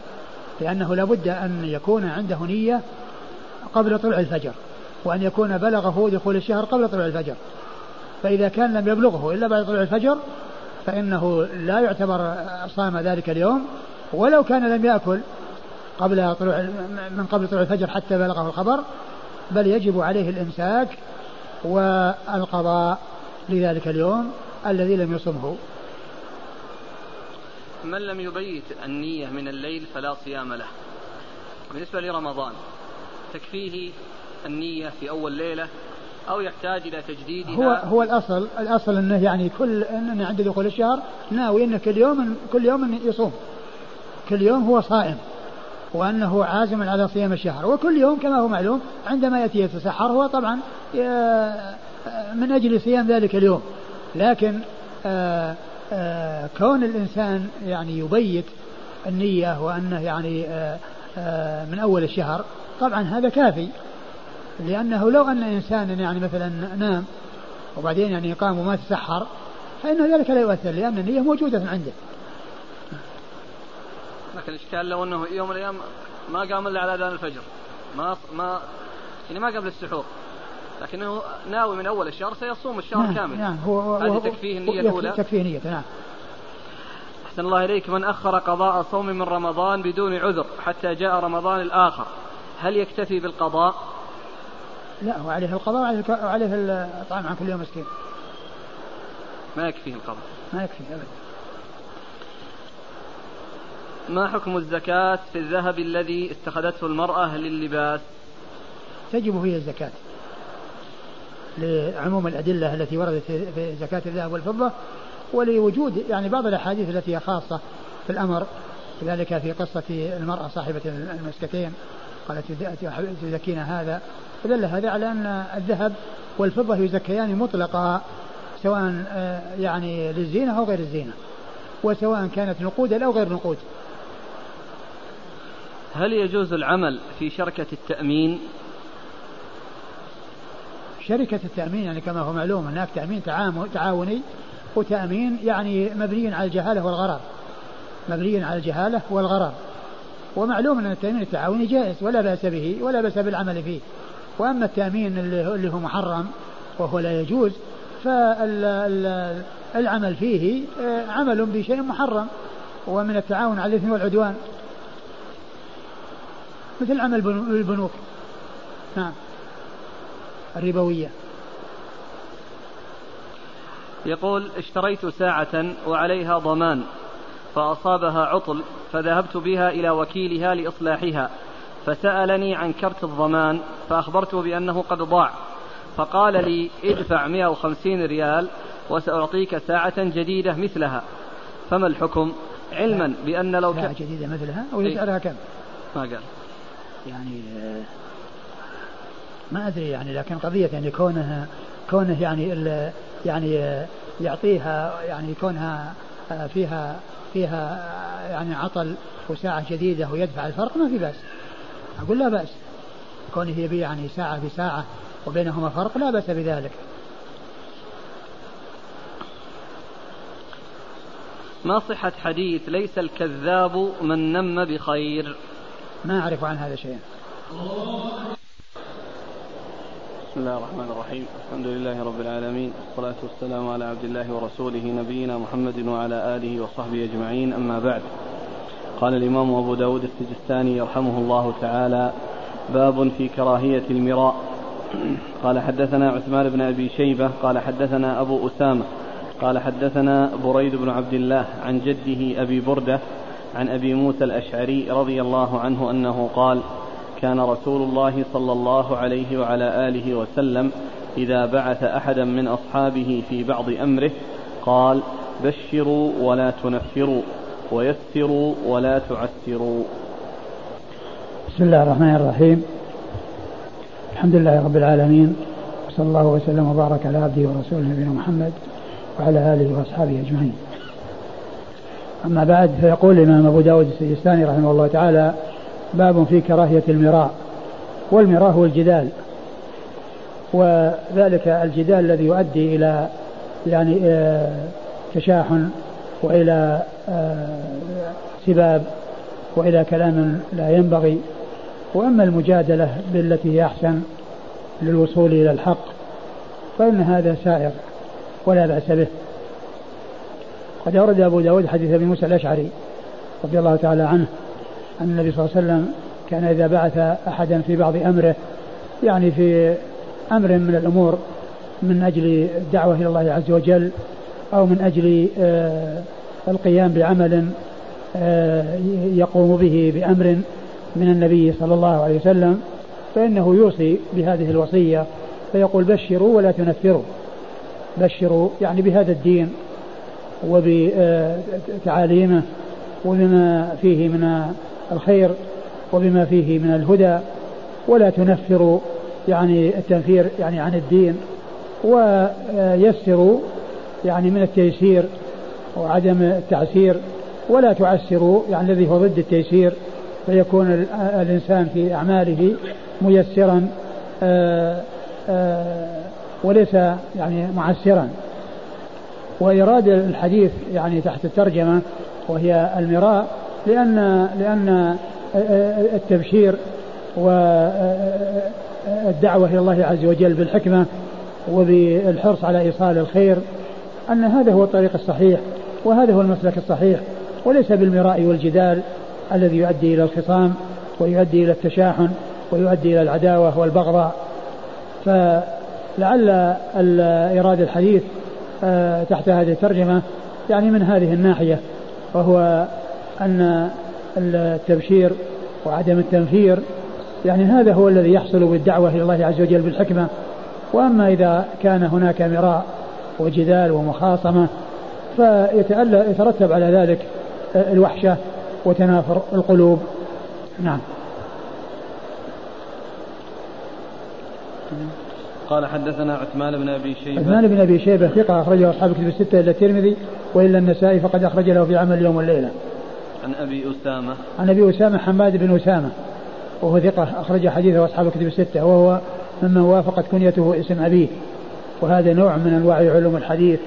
لأنه لابد أن يكون عنده نية قبل طلوع الفجر وأن يكون بلغه دخول الشهر قبل طلوع الفجر. فإذا كان لم يبلغه إلا بعد طلوع الفجر فإنه لا يعتبر صام ذلك اليوم ولو كان لم يأكل قبل طلوع من قبل طلوع الفجر حتى بلغه الخبر بل يجب عليه الإمساك والقضاء لذلك اليوم الذي لم يصمه. من لم يبيت النية من الليل فلا صيام له. بالنسبة لرمضان تكفيه النية في أول ليلة أو يحتاج إلى تجديدها هو هو الأصل الأصل أنه يعني كل أنه عند دخول الشهر ناوي أنه كل يوم كل يوم يصوم. كل يوم هو صائم وأنه عازم على صيام الشهر. وكل يوم كما هو معلوم عندما يأتي يتسحر هو طبعا من أجل صيام ذلك اليوم. لكن آه، آه، كون الإنسان يعني يبيت النية وأنه يعني آه، من أول الشهر طبعا هذا كافي. لأنه لو أن إنسانا يعني مثلا نام وبعدين يعني قام وما تسحر فإن ذلك لا يؤثر لأن النية موجودة عنده. لكن الإشكال لو أنه يوم من الأيام ما قام إلا على أذان الفجر ما ما يعني ما قبل السحور. لكنه ناوي من أول الشهر سيصوم الشهر نعم كامل. نعم هو هذه تكفيه النية الأولى. تكفيه نية نعم. أحسن الله إليك. من أخر قضاء صوم من رمضان بدون عذر حتى جاء رمضان الآخر هل يكتفي بالقضاء؟ لا وعليه القضاء وعليه الإطعام عن كل يوم مسكين. ما يكفيه القضاء. ما يكفي أبدا. ما حكم الزكاة في الذهب الذي اتخذته المرأة للباس تجب فيه الزكاة. لعموم الأدلة التي وردت في زكاة الذهب والفضة ولوجود يعني بعض الأحاديث التي هي خاصة في الأمر كذلك في قصة المرأة صاحبة المسكتين قالت تزكين هذا. فدل هذا على أن الذهب والفضة يزكيان مطلقا سواء آه، يعني للزينة أو غير الزينة وسواء كانت نقودا أو غير نقود. هل يجوز العمل في شركة التأمين؟ شركة التأمين يعني كما هو معلوم هناك تأمين تعاوني وتأمين يعني مبني على الجهالة والغرر مبني على الجهالة والغرر ومعلوم أن التأمين التعاوني جائز ولا بأس به ولا بأس بالعمل فيه. وأما التأمين اللي هو محرم وهو لا يجوز فالعمل فيه آه، عمل بشيء محرم ومن التعاون على الإثم والعدوان. مثل عمل البنوك. نعم. الربوية. يقول اشتريت ساعة وعليها ضمان فأصابها عطل فذهبت بها إلى وكيلها لإصلاحها. فسألني عن كرت الضمان فأخبرته بأنه قد ضاع. فقال لي ادفع 150 ريال وسأعطيك ساعة جديدة مثلها. فما الحكم؟ علما بأن لو كان جديدة مثلها؟ أو يسألها كم؟ ما قال. يعني ما أدري يعني لكن قضية يعني كونها كونه يعني يعني يعطيها يعني كونها فيها فيها يعني عطل وساعة جديدة ويدفع الفرق ما في بأس. أقول لا بأس. كونه يبيع يعني ساعة بساعة وبينهما فرق لا بأس بذلك. ما صحة حديث ليس الكذاب من نم بخير. ما أعرف عن هذا شيئا بسم الله الرحمن الرحيم. الحمد لله رب العالمين والصلاة والسلام على عبد الله ورسوله نبينا محمد وعلى آله وصحبه أجمعين. أما بعد قال الإمام أبو داود السجستاني يرحمه الله تعالى باب في كراهية المراء. قال حدثنا عثمان بن أبي شيبة قال حدثنا أبو أسامة قال حدثنا بريد بن عبد الله عن جده أبي بردة عن أبي موسى الأشعري رضي الله عنه أنه قال كان رسول الله صلى الله عليه وعلى آله وسلم إذا بعث أحدا من أصحابه في بعض أمره قال بشروا ولا تنفروا. ويسروا ولا تعسروا بسم الله الرحمن الرحيم. الحمد لله رب العالمين وصلى الله وسلم وبارك على عبده ورسوله نبينا محمد وعلى آله وأصحابه أجمعين. أما بعد فيقول الإمام أبو داود السجستاني رحمه الله تعالى باب في كراهية المراء والمراء هو الجدال. وذلك الجدال الذي يؤدي إلى يعني آه، تشاحن وإلى آه، سباب وإلى كلام لا ينبغي. وأما المجادلة بالتي هي أحسن للوصول إلى الحق فإن هذا سائر ولا بأس به. قد أورد أبو داود حديث أبي موسى الأشعري رضي الله تعالى عنه أن النبي صلى الله عليه وسلم كان إذا بعث أحدا في بعض أمره يعني في أمر من الأمور من أجل الدعوة إلى الله عز وجل أو من أجل آه، القيام بعمل آه، يقوم به بأمر من النبي صلى الله عليه وسلم فإنه يوصي بهذه الوصية فيقول بشروا ولا تنفروا. بشروا يعني بهذا الدين وبتعاليمه وبما فيه من الخير وبما فيه من الهدى ولا تنفروا يعني التنفير يعني عن الدين ويسروا يعني من التيسير وعدم التعسير ولا تعسروا يعني الذي هو ضد التيسير فيكون الإنسان في أعماله ميسرا آآ آآ وليس يعني معسرا. وإيراد الحديث يعني تحت الترجمة وهي المراء لأن لأن التبشير و الدعوة إلى الله عز وجل بالحكمة وبالحرص على إيصال الخير أن هذا هو الطريق الصحيح وهذا هو المسلك الصحيح وليس بالمراء والجدال الذي يؤدي إلى الخصام ويؤدي إلى التشاحن ويؤدي إلى العداوة والبغضاء. فلعل إيراد الحديث آه، تحت هذه الترجمة يعني من هذه الناحية وهو أن التبشير وعدم التنفير يعني هذا هو الذي يحصل بالدعوة إلى الله عز وجل بالحكمة. وأما إذا كان هناك مراء وجدال ومخاصمة فيترتب على ذلك الوحشة وتنافر القلوب. نعم. قال حدثنا عثمان بن أبي شيبة. عثمان بن أبي شيبة ثقة أخرجه أصحاب كتب الستة إلا الترمذي وإلا النسائي فقد اخرج له في عمل اليوم والليلة. عن أبي أسامة. عن أبي أسامة حماد بن أسامة وهو ثقة اخرج حديثه أصحاب كتب الستة وهو ممن وافقت كنيته اسم أبيه. وهذا نوع من أنواع علوم الحديث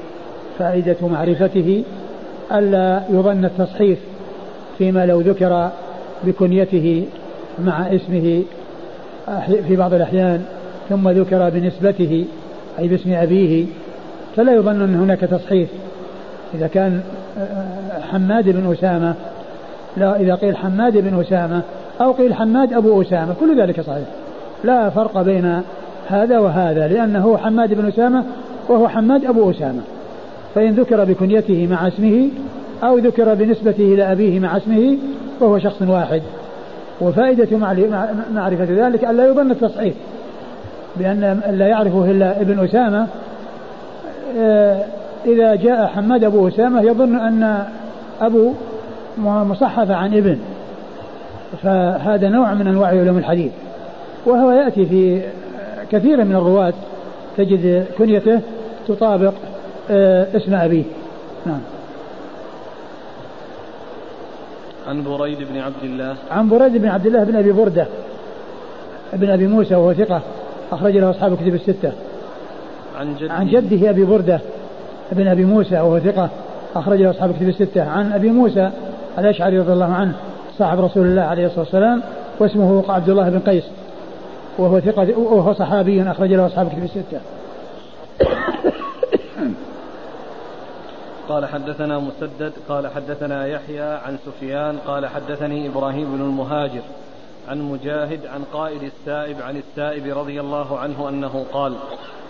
فائدة معرفته ألا يظن التصحيف فيما لو ذكر بكنيته مع اسمه في بعض الأحيان ثم ذكر بنسبته أي باسم أبيه فلا يظن أن هناك تصحيف. إذا كان حماد بن أسامة لا إذا قيل حماد بن أسامة أو قيل حماد أبو أسامة كل ذلك صحيح. لا فرق بين هذا وهذا لأنه حماد بن أسامة وهو حماد أبو أسامة. فإن ذكر بكنيته مع اسمه أو ذكر بنسبته إلى أبيه مع اسمه وهو شخص واحد. وفائدة معرفة ذلك أن لا يظن التصحيح بأن لا يعرفه إلا ابن أسامة. آه، إذا جاء حماد أبو أسامة يظن أن أبو مصحف عن ابن فهذا نوع من أنواع علوم الحديث. وهو يأتي في كثير من الرواة تجد كنيته تطابق آه، اسم أبيه. نعم. عن بريد بن عبد الله. عن بريد بن عبد الله بن أبي بردة بن أبي موسى وهو ثقة أخرج له أصحاب الكتب الستة. عن جده. عن جده أبي بردة بن أبي موسى وهو ثقة أخرج له أصحاب الكتب الستة. عن أبي موسى الأشعري رضي الله عنه صاحب رسول الله عليه الصلاة والسلام واسمه عبد الله بن قيس. وهو ثقة وهو صحابي أخرج له أصحاب الكتب الستة. قال حدثنا مسدد قال حدثنا يحيى عن سفيان قال حدثني إبراهيم بن المهاجر عن مجاهد عن قائد السائب عن السائب رضي الله عنه أنه قال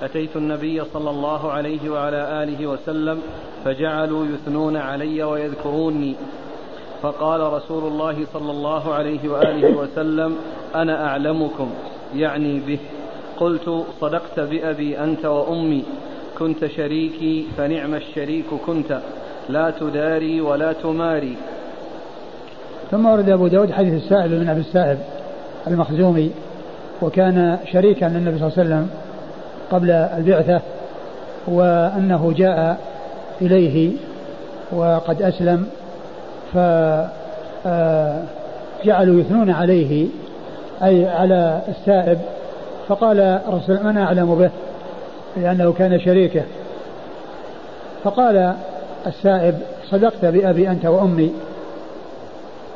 أتيت النبي صلى الله عليه وعلى آله وسلم فجعلوا يثنون علي ويذكروني. فقال رسول الله صلى الله عليه وآله وسلم أنا أعلمكم. يعني به. قلت صدقت بأبي أنت وأمي. كنت شريكي فنعم الشريك كنت. لا تداري ولا تماري. ثم ورد أبو داود حديث السائب بن أبي السائب المخزومي وكان شريكا للنبي صلى الله عليه وسلم قبل البعثة وأنه جاء إليه وقد أسلم فجعلوا آه، يثنون عليه أي على السائب فقال الرسول من أعلم به لأنه كان شريكه. فقال السائب صدقت بأبي أنت وأمي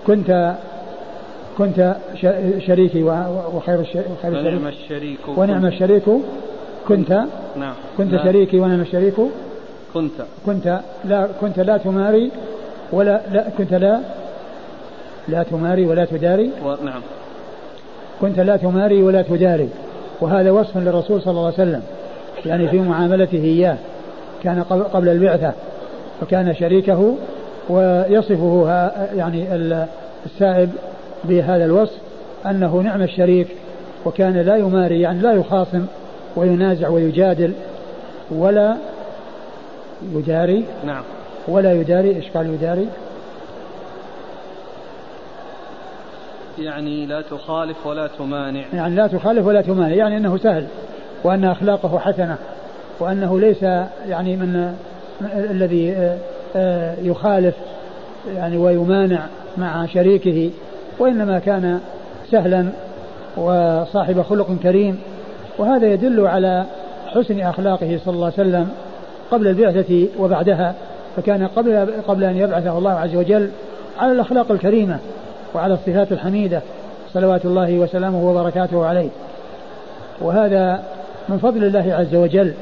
كنت كنت شريكي وخير الشريك. ونعم الشريك ونعم الشريك كنت. نعم. كنت شريكي ونعم الشريك كنت. كنت. لا كنت لا تماري ولا لا كنت لا لا تماري ولا تداري. نعم. كنت لا تماري ولا تداري وهذا وصف للرسول صلى الله عليه وسلم. يعني في معاملته إياه. كان قبل البعثة. وكان شريكه ويصفه يعني السائب بهذا الوصف أنه نعم الشريك. وكان لا يماري يعني لا يخاصم وينازع ويجادل ولا يداري نعم. ولا يداري إيش قال يداري؟ يعني لا تخالف ولا تمانع. يعني لا تخالف ولا تمانع يعني إنه سهل وأن أخلاقه حسنة وأنه ليس يعني من الذي آه، آه، يخالف يعني ويمانع مع شريكه وإنما كان سهلا وصاحب خلق كريم وهذا يدل على حسن أخلاقه صلى الله عليه وسلم قبل البعثة وبعدها فكان قبل قبل أن يبعثه الله عز وجل على الأخلاق الكريمة. وعلى الصفات الحميدة صلوات الله وسلامه وبركاته عليه. وهذا من فضل الله عز وجل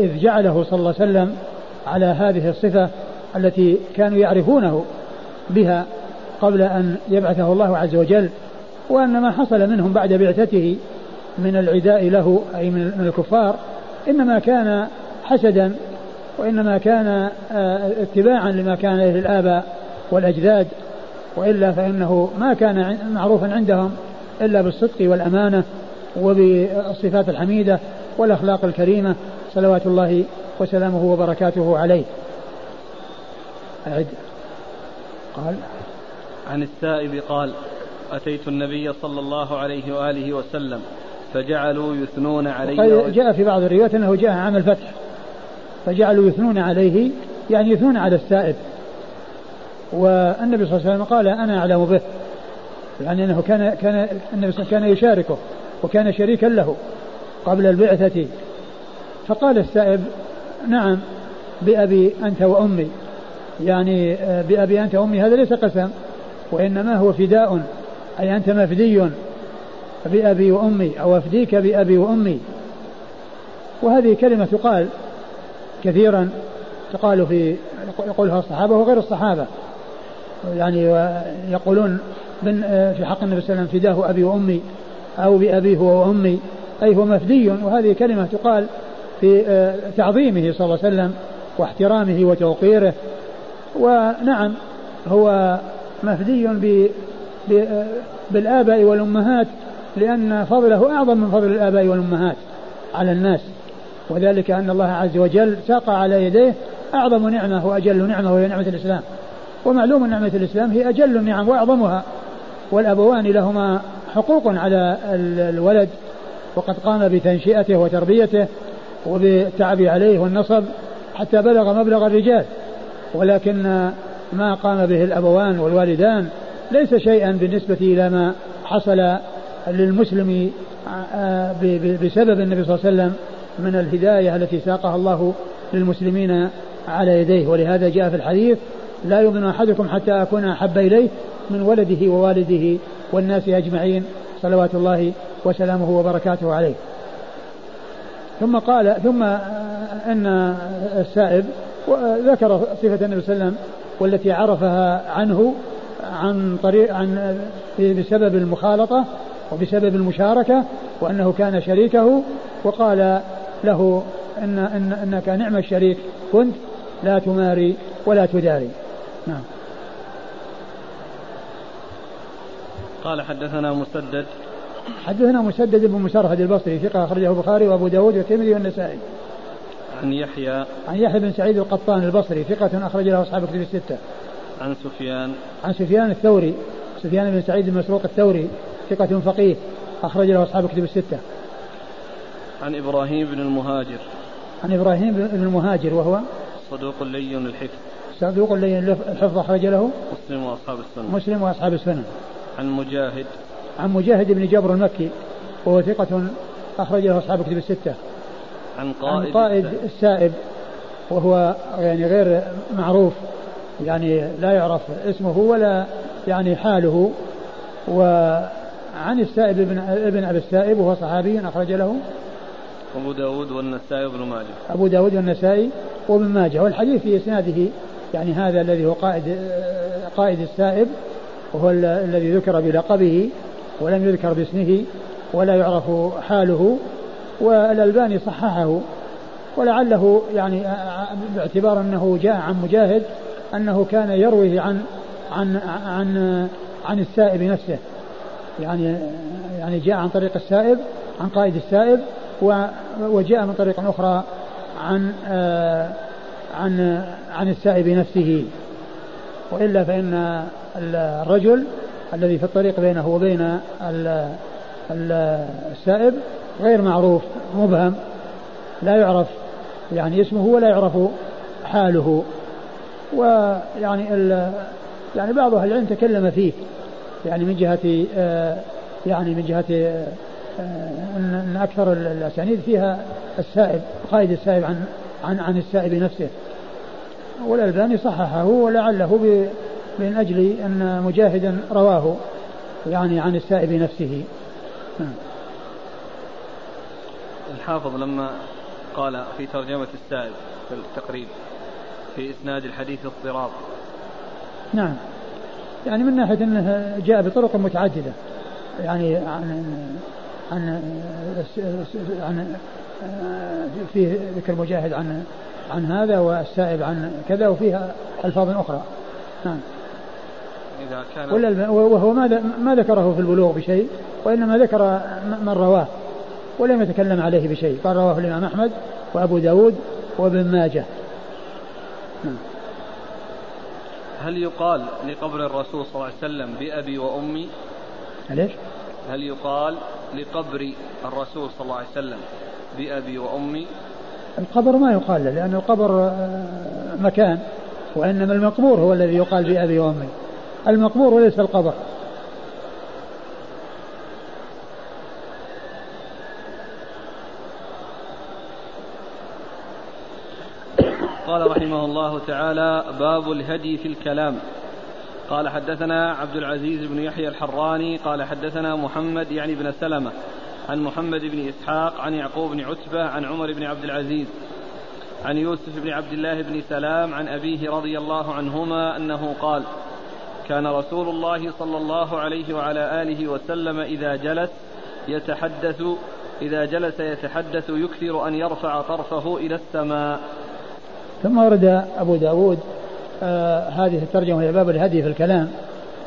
إذ جعله صلى الله عليه وسلم على هذه الصفة التي كانوا يعرفونه بها قبل أن يبعثه الله عز وجل وأن ما حصل منهم بعد بعثته من العداء له أي من الكفار إنما كان حسدا وإنما كان آه، اتباعا لما كان إليه الآباء. والأجداد وإلا فإنه ما كان معروفا عندهم إلا بالصدق والأمانة وبالصفات الحميدة والأخلاق الكريمة صلوات الله وسلامه وبركاته عليه. أعد. قال. عن السائب قال أتيت النبي صلى الله عليه وآله وسلم فجعلوا يثنون عليه جاء في بعض الروايات أنه جاء عام الفتح فجعلوا يثنون عليه يعني يثنون على السائب. والنبي صلى الله عليه وسلم قال أنا أعلم به يعني أنه كان كان النبي صلى الله عليه وسلم كان يشاركه وكان شريكا له قبل البعثة. فقال السائب نعم بأبي أنت وأمي. يعني آه، بأبي أنت وأمي هذا ليس قسم وإنما هو فداء أي أنت مفدي. بأبي وأمي أو أفديك بأبي وأمي. وهذه كلمة تقال كثيرا تقال في يقولها الصحابة وغير الصحابة. يعني يقولون آه، في حق النبي صلى الله عليه وسلم فداه أبي وأمي أو بأبيه وأمي. أي هو مفدي وهذه كلمة تقال في آه، تعظيمه صلى الله عليه وسلم واحترامه وتوقيره. ونعم هو مفدي آه، بالآباء والأمهات لأن فضله أعظم من فضل الآباء والأمهات على الناس. وذلك أن الله عز وجل ساق على يديه أعظم نعمة وأجل نعمة وهي نعمة الإسلام. ومعلوم نعمة الإسلام هي أجل النعم وأعظمها والأبوان لهما حقوق على الولد وقد قام بتنشئته وتربيته وبالتعب عليه والنصب حتى بلغ مبلغ الرجال. ولكن ما قام به الأبوان والوالدان ليس شيئا بالنسبة إلى ما حصل للمسلم آه، بسبب النبي صلى الله عليه وسلم من الهداية التي ساقها الله للمسلمين على يديه. ولهذا جاء في الحديث لا يؤمن أحدكم حتى أكون أحب إليه من ولده ووالده والناس أجمعين صلوات الله وسلامه وبركاته عليه. ثم قال ثم أن السائب ذكر صفة النبي صلى الله عليه وسلم والتي عرفها عنه عن طريق عن بسبب المخالطة وبسبب المشاركة وأنه كان شريكه وقال له إن إن إنك نعم الشريك كنت لا تماري ولا تداري. نعم. قال حدثنا مسدد. حدثنا مسدد بن مسرهد البصري ثقة أخرجه البخاري وأبو داود والترمذي والنسائي. عن يحيى. عن يحيى بن سعيد القطان البصري ثقة أخرج له أصحاب كتب الستة. عن سفيان. عن سفيان الثوري سفيان بن سعيد المسروق الثوري ثقة فقيه أخرج له أصحاب كتب الستة. عن إبراهيم بن المهاجر. عن إبراهيم بن المهاجر وهو؟ صدوق لين الحفظ. صدوق لين الحفظ أخرج له مسلم وأصحاب السنة. مسلم وأصحاب السنة. عن مجاهد. عن مجاهد بن جبر المكي وهو ثقة أخرج له أصحاب كتب الستة. عن قائد, عن قائد السائب. السائب وهو يعني غير معروف يعني لا يعرف اسمه ولا يعني حاله. وعن السائب ابن ابن أبي السائب وهو صحابي أخرج له. أبو داود والنسائي وابن ماجه. أبو داود والنسائي وابن ماجه. والحديث في إسناده يعني هذا الذي هو قائد قائد السائب وهو الذي ذكر بلقبه ولم يذكر باسمه ولا يعرف حاله والألباني صححه ولعله يعني باعتبار أنه جاء عن مجاهد أنه كان يروي عن عن عن عن السائب نفسه. يعني يعني جاء عن طريق السائب عن قائد السائب وجاء من طريق أخرى عن عن عن السائب نفسه وإلا فإن الرجل الذي في الطريق بينه وبين السائب غير معروف مبهم لا يعرف يعني اسمه ولا يعرف حاله. ويعني يعني بعض أهل العلم تكلم فيه يعني من جهة آه، يعني من جهة آه، ان أكثر الأسانيد فيها السائب قائد السائب عن عن عن السائب نفسه. والالباني صححه ولعله من أجل أن مجاهدا رواه يعني عن السائب نفسه. نعم. الحافظ لما قال في ترجمة السائل في التقريب في إسناد الحديث اضطراب. نعم. يعني من ناحية أنه جاء بطرق متعددة. يعني عن عن عن فيه ذكر مجاهد عن عن هذا والسائب عن كذا وفيها ألفاظ أخرى. نعم. إذا كان ولا وهو ما ما ذكره في البلوغ بشيء وإنما ذكر من رواه ولم يتكلم عليه بشيء. قال رواه الإمام أحمد وأبو داود وابن ماجه. نعم. هل يقال لقبر الرسول صلى الله عليه وسلم بأبي وأمي؟ ليش؟ هل يقال لقبر الرسول صلى الله عليه وسلم بأبي وأمي؟ القبر ما يقال له لأن القبر آه، مكان وإنما المقبور هو الذي يقال بأبي وأمي. المقبور وليس القبر. قال رحمه الله تعالى باب الهدي في الكلام. قال حدثنا عبد العزيز بن يحيى الحراني قال حدثنا محمد يعني بن سلمة عن محمد بن إسحاق عن يعقوب بن عتبة عن عمر بن عبد العزيز عن يوسف بن عبد الله بن سلام عن أبيه رضي الله عنهما أنه قال كان رسول الله صلى الله عليه وعلى آله وسلم إذا جلس يتحدث إذا جلس يتحدث يكثر أن يرفع طرفه إلى السماء. ثم ورد أبو داود آه هذه الترجمة إلى باب الهدي في الكلام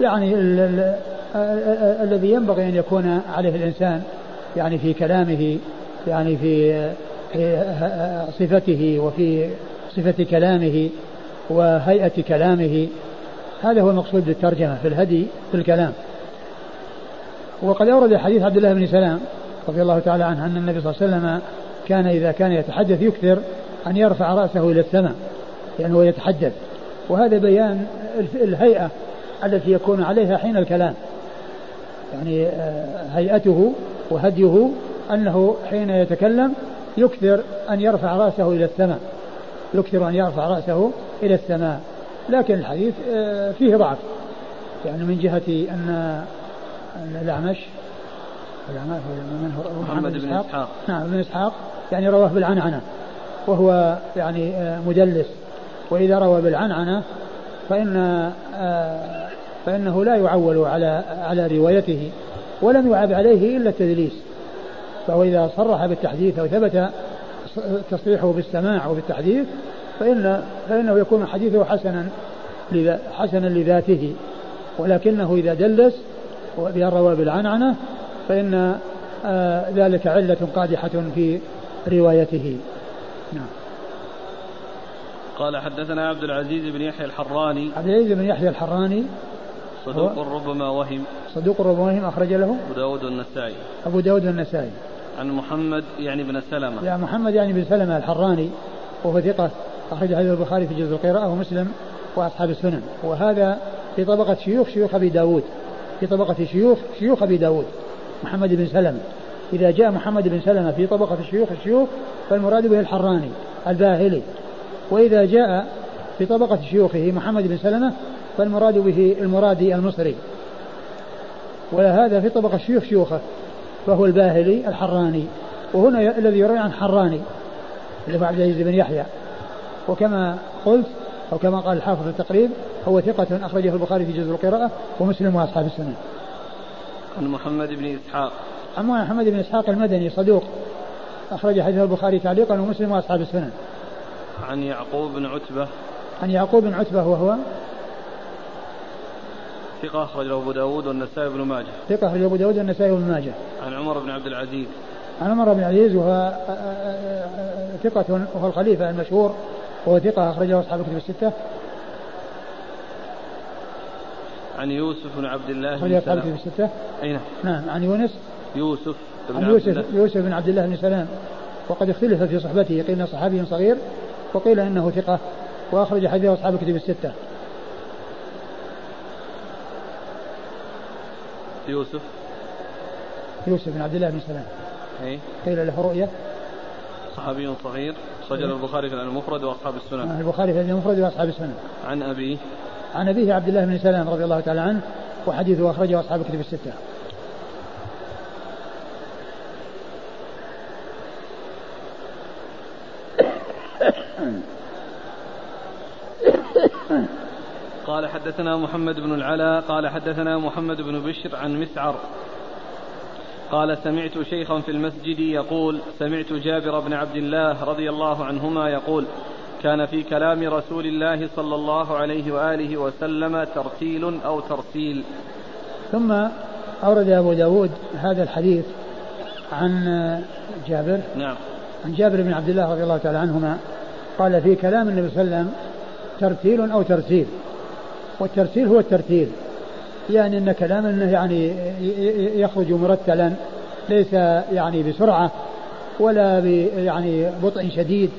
يعني ال آه، آه، الذي ينبغي أن يكون عليه الإنسان. يعني في كلامه يعني في صفته وفي صفة كلامه وهيئة كلامه هذا هو المقصود بالترجمة في الهدي في الكلام. وقد أورد حديث عبد الله بن سلام رضي الله تعالى عنه أن النبي صلى الله عليه وسلم كان إذا كان يتحدث يكثر أن يرفع رأسه إلى السماء يعني هو يتحدث. وهذا بيان الهيئة التي يكون عليها حين الكلام. يعني آه، هيئته وهديه أنه حين يتكلم يكثر أن يرفع رأسه إلى السماء يكثر أن يرفع رأسه إلى السماء. لكن الحديث آه، فيه ضعف. يعني من جهة أن الأعمش من هو محمد بن إسحاق. نعم بن إسحاق. يعني رواه بالعنعنة وهو يعني آه، مدلس. وإذا روى بالعنعنة فإن فإنه لا يعول على على روايته ولم يعب عليه إلا التدليس. فهو إذا صرح بالتحديث أو ثبت تصريحه بالسماع وبالتحديث فإن فإنه يكون حديثه حسنا حسنا لذاته. ولكنه إذا دلس روى بالعنعنة فإن آه ذلك علة قادحة في روايته. نعم. قال حدثنا عبد العزيز بن يحيى الحراني. عبد العزيز بن يحيى الحراني صدوق ربما وهم. صدوق ربما وهم أخرج له أبو داود والنسائي. أبو داود والنسائي. عن محمد يعني بن سلمة. يا محمد يعني بن سلمة الحراني وهو ثقة أخرج حديث البخاري في جزء القراءة ومسلم وأصحاب السنن. وهذا في طبقة شيوخ شيوخ أبي داود. في طبقة شيوخ شيوخ أبي داود. محمد بن سلمة. إذا جاء محمد بن سلمة في طبقة الشيوخ الشيوخ فالمراد به الحراني الباهلي. وإذا جاء في طبقة شيوخه محمد بن سلمة فالمراد به المرادي المصري. وهذا في طبقة شيوخ شيوخه فهو الباهلي الحراني وهنا الذي يروي عن حراني اللي هو عبد العزيز بن يحيى. وكما قلت أو كما قال الحافظ في التقريب هو ثقة أخرجه البخاري في جزء القراءة ومسلم وأصحاب السنة. عن محمد بن إسحاق. عن محمد بن إسحاق المدني صدوق. أخرج حديث البخاري تعليقا ومسلم وأصحاب السنن عن يعقوب بن عتبة. عن يعقوب بن عتبة وهو ثقة أخرجه أبو داود والنسائي بن ماجه. ثقة أخرجه أبو داود والنسائي بن ماجه. عن عمر بن عبد العزيز. عن عمر بن عبد العزيز وهو آه، آه، آه، ثقة وهو الخليفة المشهور. وهو ثقة أخرجه أصحاب الكتب الستة. عن يوسف بن عبد الله بن سلام. الكتب الستة. أي نعم. نعم عن يونس. يوسف بن عن يوسف, يوسف بن عبد الله بن سلام. وقد اختلف في صحبته قيل إنه صحابي صغير وقيل إنه ثقة. وأخرج حديث أصحاب الكتب الستة. يوسف. يوسف بن عبد الله بن سلام. إي. قيل له رؤية. صحابي صغير. سجل إيه. البخاري في المفرد وأصحاب السنن. آه، البخاري في المفرد وأصحاب السنن. عن أبيه. عن أبيه عبد الله بن سلام رضي الله تعالى عنه وحديثه أخرجه أصحاب الكتب الستة. Mm-hmm. قال حدثنا محمد بن العلاء قال حدثنا محمد بن بشر عن مسعر. قال سمعت شيخا في المسجد يقول سمعت جابر بن عبد الله رضي الله عنهما يقول كان في كلام رسول الله صلى الله عليه وآله وسلم ترتيل أو ترسيل. ثم أورد أبو داود هذا الحديث عن جابر. نعم. عن جابر بن عبد الله رضي الله تعالى عنهما قال في كلام النبي صلى الله عليه وسلم ترتيل أو ترسيل. والترسيل هو الترتيل. يعني إن كلام انه يعني يخرج مرتلا ليس يعني بسرعة ولا يعني بطء شديد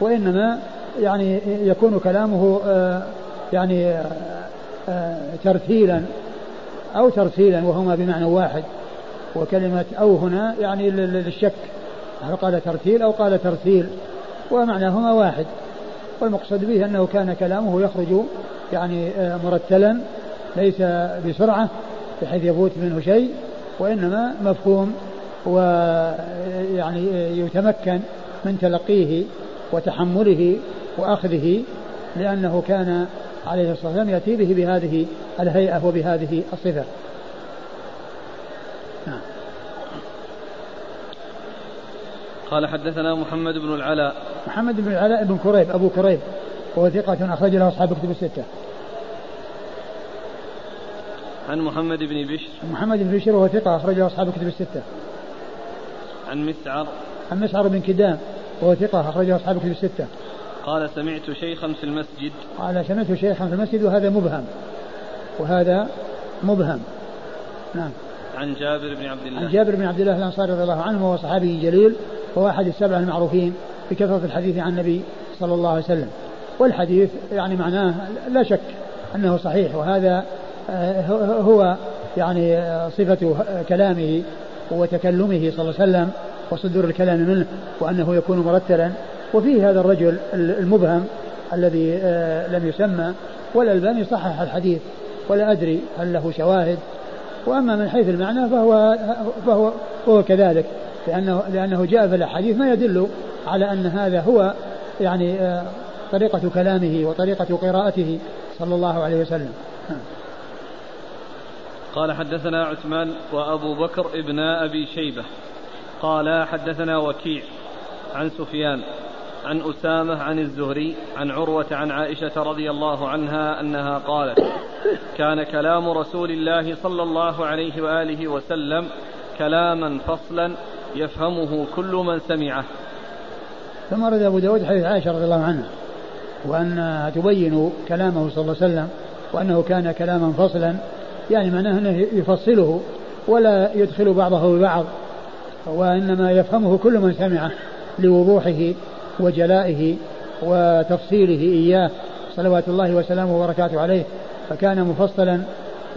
وإنما يعني يكون كلامه آه، يعني آه، آه، ترتيلا أو ترسيلا وهما بمعنى واحد. وكلمة أو هنا يعني للشك هل قال ترتيل أو قال ترسيل ومعناهما واحد. والمقصد به أنه كان كلامه يخرج يعني مرتلا ليس بسرعة بحيث يفوت منه شيء وإنما مفهوم ويعني يتمكن من تلقيه وتحمله وأخذه لأنه كان عليه الصلاة والسلام يأتي به بهذه الهيئة وبهذه الصفة نعم. قال حدثنا محمد بن العلاء. محمد بن العلاء بن كريب أبو كريب وهو ثقة أخرج له أصحاب كتب الستة. عن محمد بن بشر. محمد بن بشر وهو ثقة أخرج له أصحاب الكتب الستة. عن مسعر. عن مسعر بن كدام وهو ثقة أخرجه أصحاب الكتب الستة. قال سمعت شيخا في المسجد. قال سمعت شيخا في المسجد وهذا مبهم. وهذا مبهم. نعم. عن جابر بن عبد الله. عن جابر بن عبد الله الأنصاري رضي الله عنه وهو صحابي جليل وهو أحد السبعة المعروفين بكثرة الحديث عن النبي صلى الله عليه وسلم. والحديث يعني معناه لا شك أنه صحيح وهذا آه، هو يعني آه، صفة كلامه وتكلمه صلى الله عليه وسلم وصدور الكلام منه وأنه يكون مرتلا. وفيه هذا الرجل المبهم الذي آه، لم يسمى والألباني صحح الحديث ولا أدري هل له شواهد. وأما من حيث المعنى فهو فهو هو كذلك. لأنه لأنه جاء في الأحاديث ما يدل على أن هذا هو يعني آه، طريقة كلامه وطريقة قراءته صلى الله عليه وسلم. قال حدثنا عثمان وأبو بكر ابن أبي شيبة. قال حدثنا وكيع عن سفيان عن أسامة عن الزهري عن عروة عن عائشة رضي الله عنها أنها قالت كان كلام رسول الله صلى الله عليه وآله وسلم كلاما فصلا يفهمه كل من سمعه. ثم رد أبو داود حديث عائشة رضي الله عنها وأنها تبين كلامه صلى الله عليه وسلم وأنه كان كلاما فصلا يعني معناه أنه يفصله ولا يدخل بعضه ببعض وإنما يفهمه كل من سمعه لوضوحه وجلائه وتفصيله إياه صلوات الله وسلامه وبركاته عليه. فكان مفصلا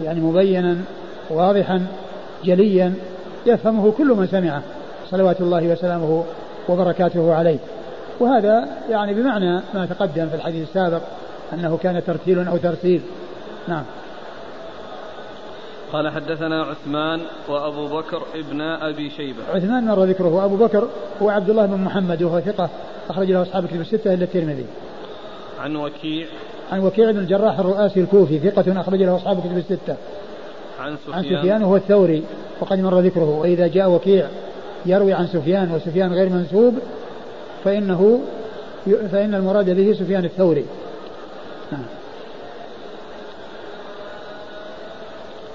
يعني مبينا واضحا جليا يفهمه كل من سمعه. صلوات الله وسلامه وبركاته عليه. وهذا يعني بمعنى ما تقدم في الحديث السابق أنه كان ترتيل أو ترتيل نعم. قال حدثنا عثمان وأبو بكر ابن أبي شيبة. عثمان مر ذكره أبو بكر هو عبد الله بن محمد وهو ثقة أخرج له أصحاب كتب الستة إلا الترمذي. عن وكيع. عن وكيع بن الجراح الرؤاسي الكوفي ثقة أخرج له أصحاب كتب الستة. عن سفيان. عن سفيان وهو الثوري وقد مر ذكره وإذا جاء وكيع يروي عن سفيان وسفيان غير منسوب فإنه فإن المراد به سفيان الثوري. نعم.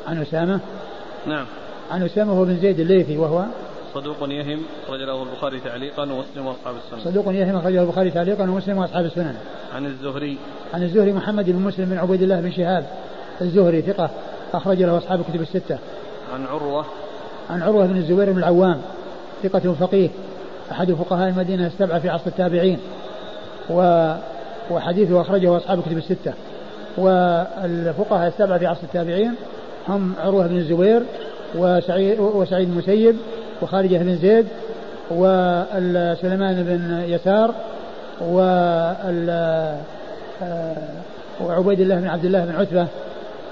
عن أسامة؟ نعم. عن أسامة هو بن زيد الليثي وهو؟ صدوق يهم أخرج له البخاري تعليقا ومسلم وأصحاب السنن. صدوق يهم أخرج له البخاري تعليقا ومسلم وأصحاب السنن. عن الزهري. عن الزهري محمد بن مسلم بن عبيد الله بن شهاب الزهري ثقة أخرج له أصحاب الكتب الستة. عن عروة. عن عروة بن الزبير بن العوام. ثقة فقيه. أحد فقهاء المدينة السبعة في عصر التابعين. و وحديثه أخرجه أصحاب الكتب الستة. والفقهاء السبعة في عصر التابعين هم عروة بن الزبير وسعيد, وسعيد المسيب وخارجة بن زيد وسليمان بن يسار آه، وعبيد الله بن عبد الله بن عتبة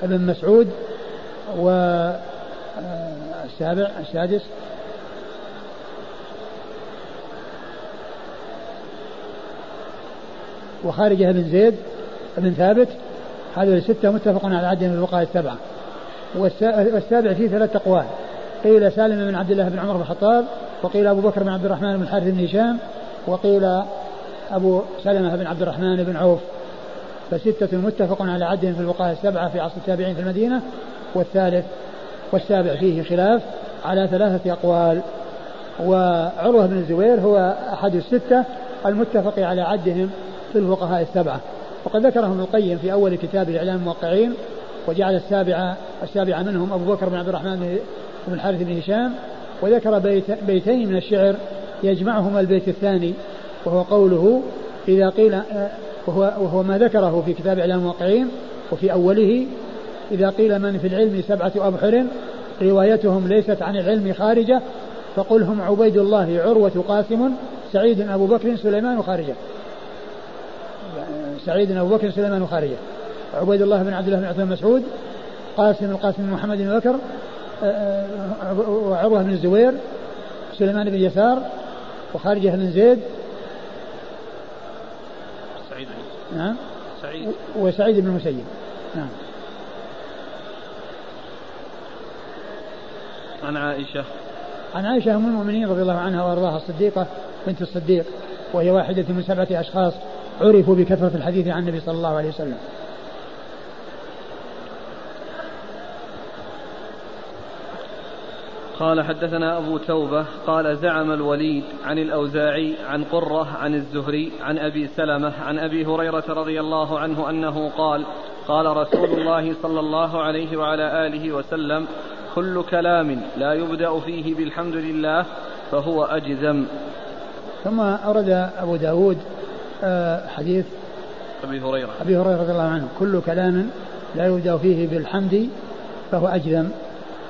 بن مسعود والسابع آه، السادس وخارجة بن زيد بن ثابت. هذول الستة متفق على عدهم الفقهاء السبعة. والسابع فيه ثلاث أقوال. قيل سالم بن عبد الله بن عمر بن الخطاب وقيل أبو بكر بن عبد الرحمن بن الحارث بن هشام وقيل أبو سلمة بن عبد الرحمن بن عوف. فستة متفق على عدهم في الفقهاء السبعة في عصر التابعين في المدينة. والثالث والسابع فيه خلاف على ثلاثة أقوال. وعروة بن الزبير هو أحد الستة المتفق على عدهم في الفقهاء السبعة. وقد ذكرهم ابن القيم في أول كتاب إعلام الموقعين وجعل السابعة السابعة منهم أبو بكر بن عبد الرحمن بن الحارث بن هشام وذكر بيت بيتين من الشعر يجمعهما البيت الثاني وهو قوله إذا قيل وهو, وهو ما ذكره في كتاب إعلام الموقعين وفي أوله إذا قيل من في العلم سبعة أبحر روايتهم ليست عن العلم خارجة فقل هم عبيد الله عروة قاسم سعيد أبو بكر سليمان خارجة. سعيد أبو بكر سليمان خارجة. عبيد الله بن عبد الله بن عثمان مسعود قاسم القاسم بن محمد بن بكر وعروة بن الزبير سليمان بن يسار وخارجة بن زيد. سعيد نعم. سعيد. وسعيد بن المسيب. نعم. عن عائشة. عن عائشة أم المؤمنين رضي الله عنها وأرضاها الصديقة بنت الصديق وهي واحدة من سبعة أشخاص. عرفوا بكثرة الحديث عن النبي صلى الله عليه وسلم. قال حدثنا أبو توبة قال زعم الوليد عن الأوزاعي عن قرة عن الزهري عن أبي سلمة عن أبي هريرة رضي الله عنه أنه قال قال رسول الله صلى الله عليه وعلى آله وسلم كل كلام لا يبدأ فيه بالحمد لله فهو أجزم. ثم أورد أبو داود حديث أبي هريرة. أبي هريرة رضي الله عنه. كل كلام لا يبدأ فيه بالحمد فهو أجزم.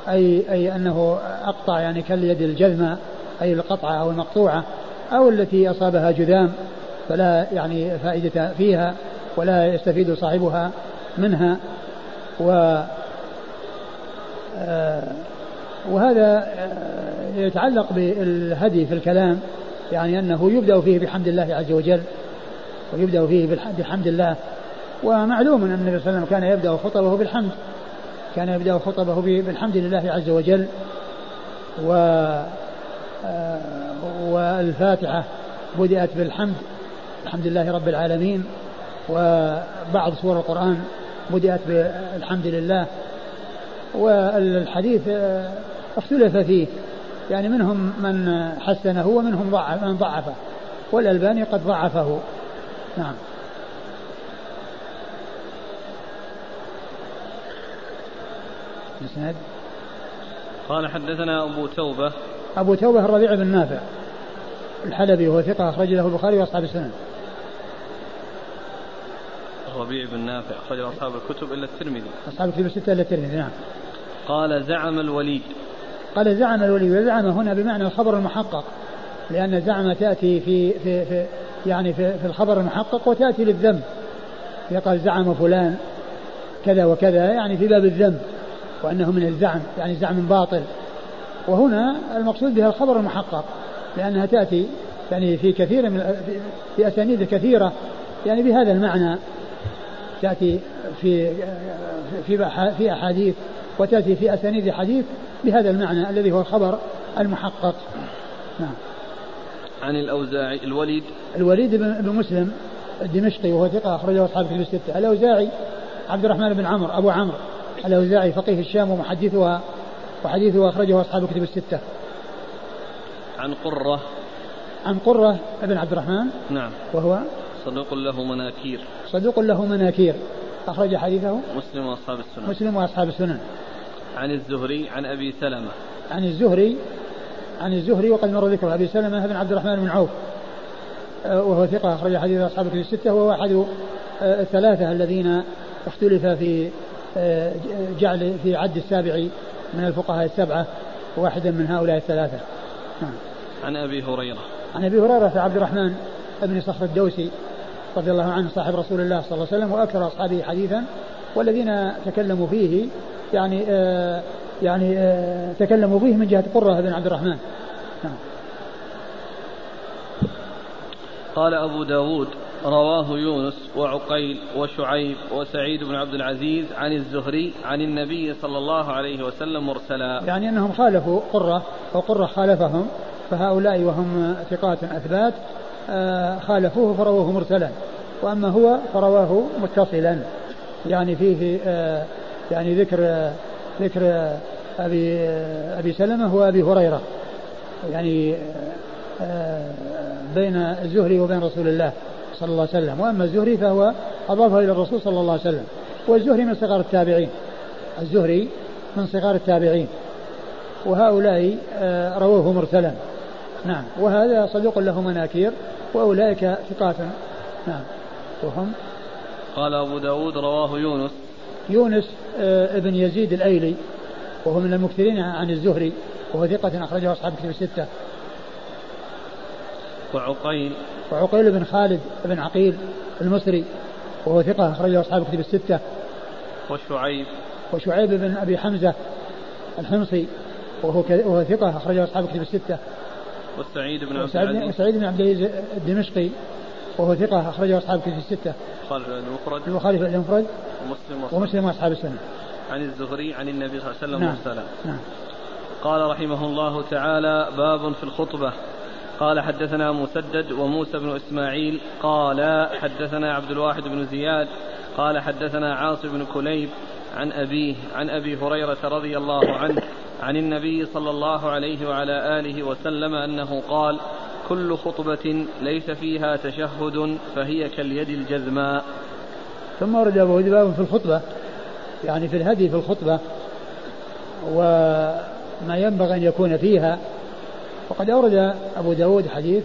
أي أي أنه أقطع يعني كاليد الجذمة أي القطعة أو المقطوعة أو التي أصابها جذام فلا يعني فائدة فيها ولا يستفيد صاحبها منها. و آه، وهذا آه، يتعلق بالهدي في الكلام يعني أنه يبدأ فيه بحمد الله عز وجل. ويبدأ فيه بحمد الله ومعلوم أن النبي صلى الله عليه وسلم كان يبدأ خطبه بالحمد. كان يبدأ خطبه بالحمد لله عز وجل. و آه، والفاتحة بدأت بالحمد. الحمد لله رب العالمين. وبعض سور القرآن بدأت بالحمد لله. والحديث آه، اختلف فيه. يعني منهم من حسنه ومنهم من ضعفه. والألباني قد ضعفه. نعم. الإسناد قال حدثنا أبو توبة. أبو توبة الربيع بن نافع. الحلبي وهو ثقة أخرج له البخاري وأصحاب السنن. الربيع بن نافع أخرج أصحاب الكتب إلا الترمذي. أصحاب الكتب الستة إلا الترمذي نعم. قال زعم الوليد. قال زعم الوليد وزعم هنا بمعنى الخبر المحقق لأن زعم تأتي في في, في يعني في, الخبر المحقق وتأتي للذم يقال زعم فلان كذا وكذا يعني في باب الذم وأنه من الزعم يعني زعم باطل. وهنا المقصود بها الخبر المحقق لأنها تأتي يعني في كثير من في أسانيد كثيرة. يعني بهذا المعنى تأتي في في في أحاديث وتأتي في أسانيد حديث بهذا المعنى الذي هو الخبر المحقق. نعم. عن الأوزاعي الوليد. الوليد بن مسلم الدمشقي وهو ثقة أخرجه أصحاب الكتب الستة. الأوزاعي عبد الرحمن بن عمرو أبو عمرو. الأوزاعي فقيه الشام ومحدثها وحديثه أخرجه أصحاب الكتب الستة. عن قرة. عن قرة بن عبد الرحمن. نعم. وهو صدوق له مناكير. صدوق له مناكير. أخرج حديثه. مسلم وأصحاب السنن. مسلم وأصحاب السنن. عن الزهري عن أبي سلمة. عن الزهري عن الزهري وقد مر ذكره أبي سلمة بن عبد الرحمن بن عوف آه، وهو ثقة أخرج حديث أصحاب الكتب الستة وهو أحد آه، الثلاثة الذين اختلف في آه، جعل في عد السابع من الفقهاء السبعة واحدا من هؤلاء الثلاثة نعم. عن أبي هريرة عن أبي هريرة عبد الرحمن بن صخر الدوسي رضي الله عنه صاحب رسول الله صلى الله عليه وسلم وأكثر أصحابه حديثا والذين تكلموا فيه يعني يعني آه تكلموا فيه من جهة قرة بن عبد الرحمن. نعم. قال أبو داود رواه يونس وعقيل وشعيب وسعيد بن عبد العزيز عن الزهري عن النبي صلى الله عليه وسلم مرسلا. يعني أنهم خالفوا قرة وقرة خالفهم فهؤلاء وهم ثقات أثبات آه، خالفوه فرواه مرسلا. وأما هو فرواه متصلا. يعني فيه آه، يعني ذكر ذكر أبي أبي سلمة وأبي هريرة. يعني بين الزهري وبين رسول الله صلى الله عليه وسلم. وأما الزهري فهو أضافه إلى الرسول صلى الله عليه وسلم. والزهري من صغار التابعين. الزهري من صغار التابعين. وهؤلاء آه، رووه مرسلا. نعم. وهذا صدوق له مناكير وأولئك ثقات نعم. وهم؟ قال أبو داود رواه يونس. يونس آه، ابن يزيد الأيلي وهو من المكثرين عن الزهري وهو ثقة أخرجه أصحاب كتب الستة. وعقيل. وعقيل بن خالد بن عقيل المصري وهو ثقة أخرجه أصحاب الكتب الستة. وشعيب. وشعيب بن أبي حمزة الحمصي وهو وهو ثقة أخرجه أصحاب الكتب الستة. وسعيد بن عبد العزيز. وسعيد بن عبد العزيز الدمشقي وهو ثقة أخرجه أصحاب الكتب الستة. خالف المفرد. المخالف المفرد. ومسلم ومسلم وأصحاب السنة. عن الزهري عن النبي صلى الله عليه وسلم نعم. مرسلا نعم. قال رحمه الله تعالى باب في الخطبة. قال حدثنا مسدد وموسى بن إسماعيل. قال حدثنا عبد الواحد بن زياد. قال حدثنا عاصم بن كليب عن أبيه عن أبي هريرة رضي الله عنه عن النبي صلى الله عليه وعلى آله وسلم أنه قال كل خطبة ليس فيها تشهد فهي كاليد الجذماء. ثم ورد أبو باب في الخطبة يعني في الهدي في الخطبة وما ينبغي أن يكون فيها. وقد أورد أبو داود حديث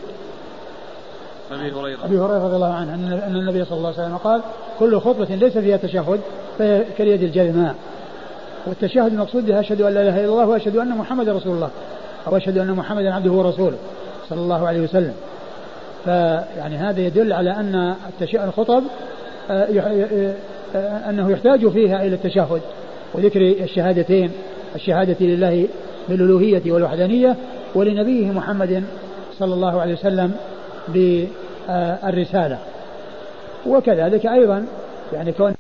أبي هريرة. أبي هريرة رضي الله عنه أن النبي صلى الله عليه وسلم قال كل خطبة ليس فيها تشهد فهي كاليد الجذماء. والتشهد المقصود بها أشهد أن لا إله إلا الله وأشهد أن محمدا رسول الله أو أشهد أن محمدا عبده ورسوله. صلى الله عليه وسلم. فيعني هذا يدل على أن الخطب آه، آه، آه، أنه يحتاج فيها إلى التشهد وذكر الشهادتين الشهادة لله بالألوهية والوحدانية ولنبيه محمد صلى الله عليه وسلم بالرسالة. وكذلك أيضا يعني كون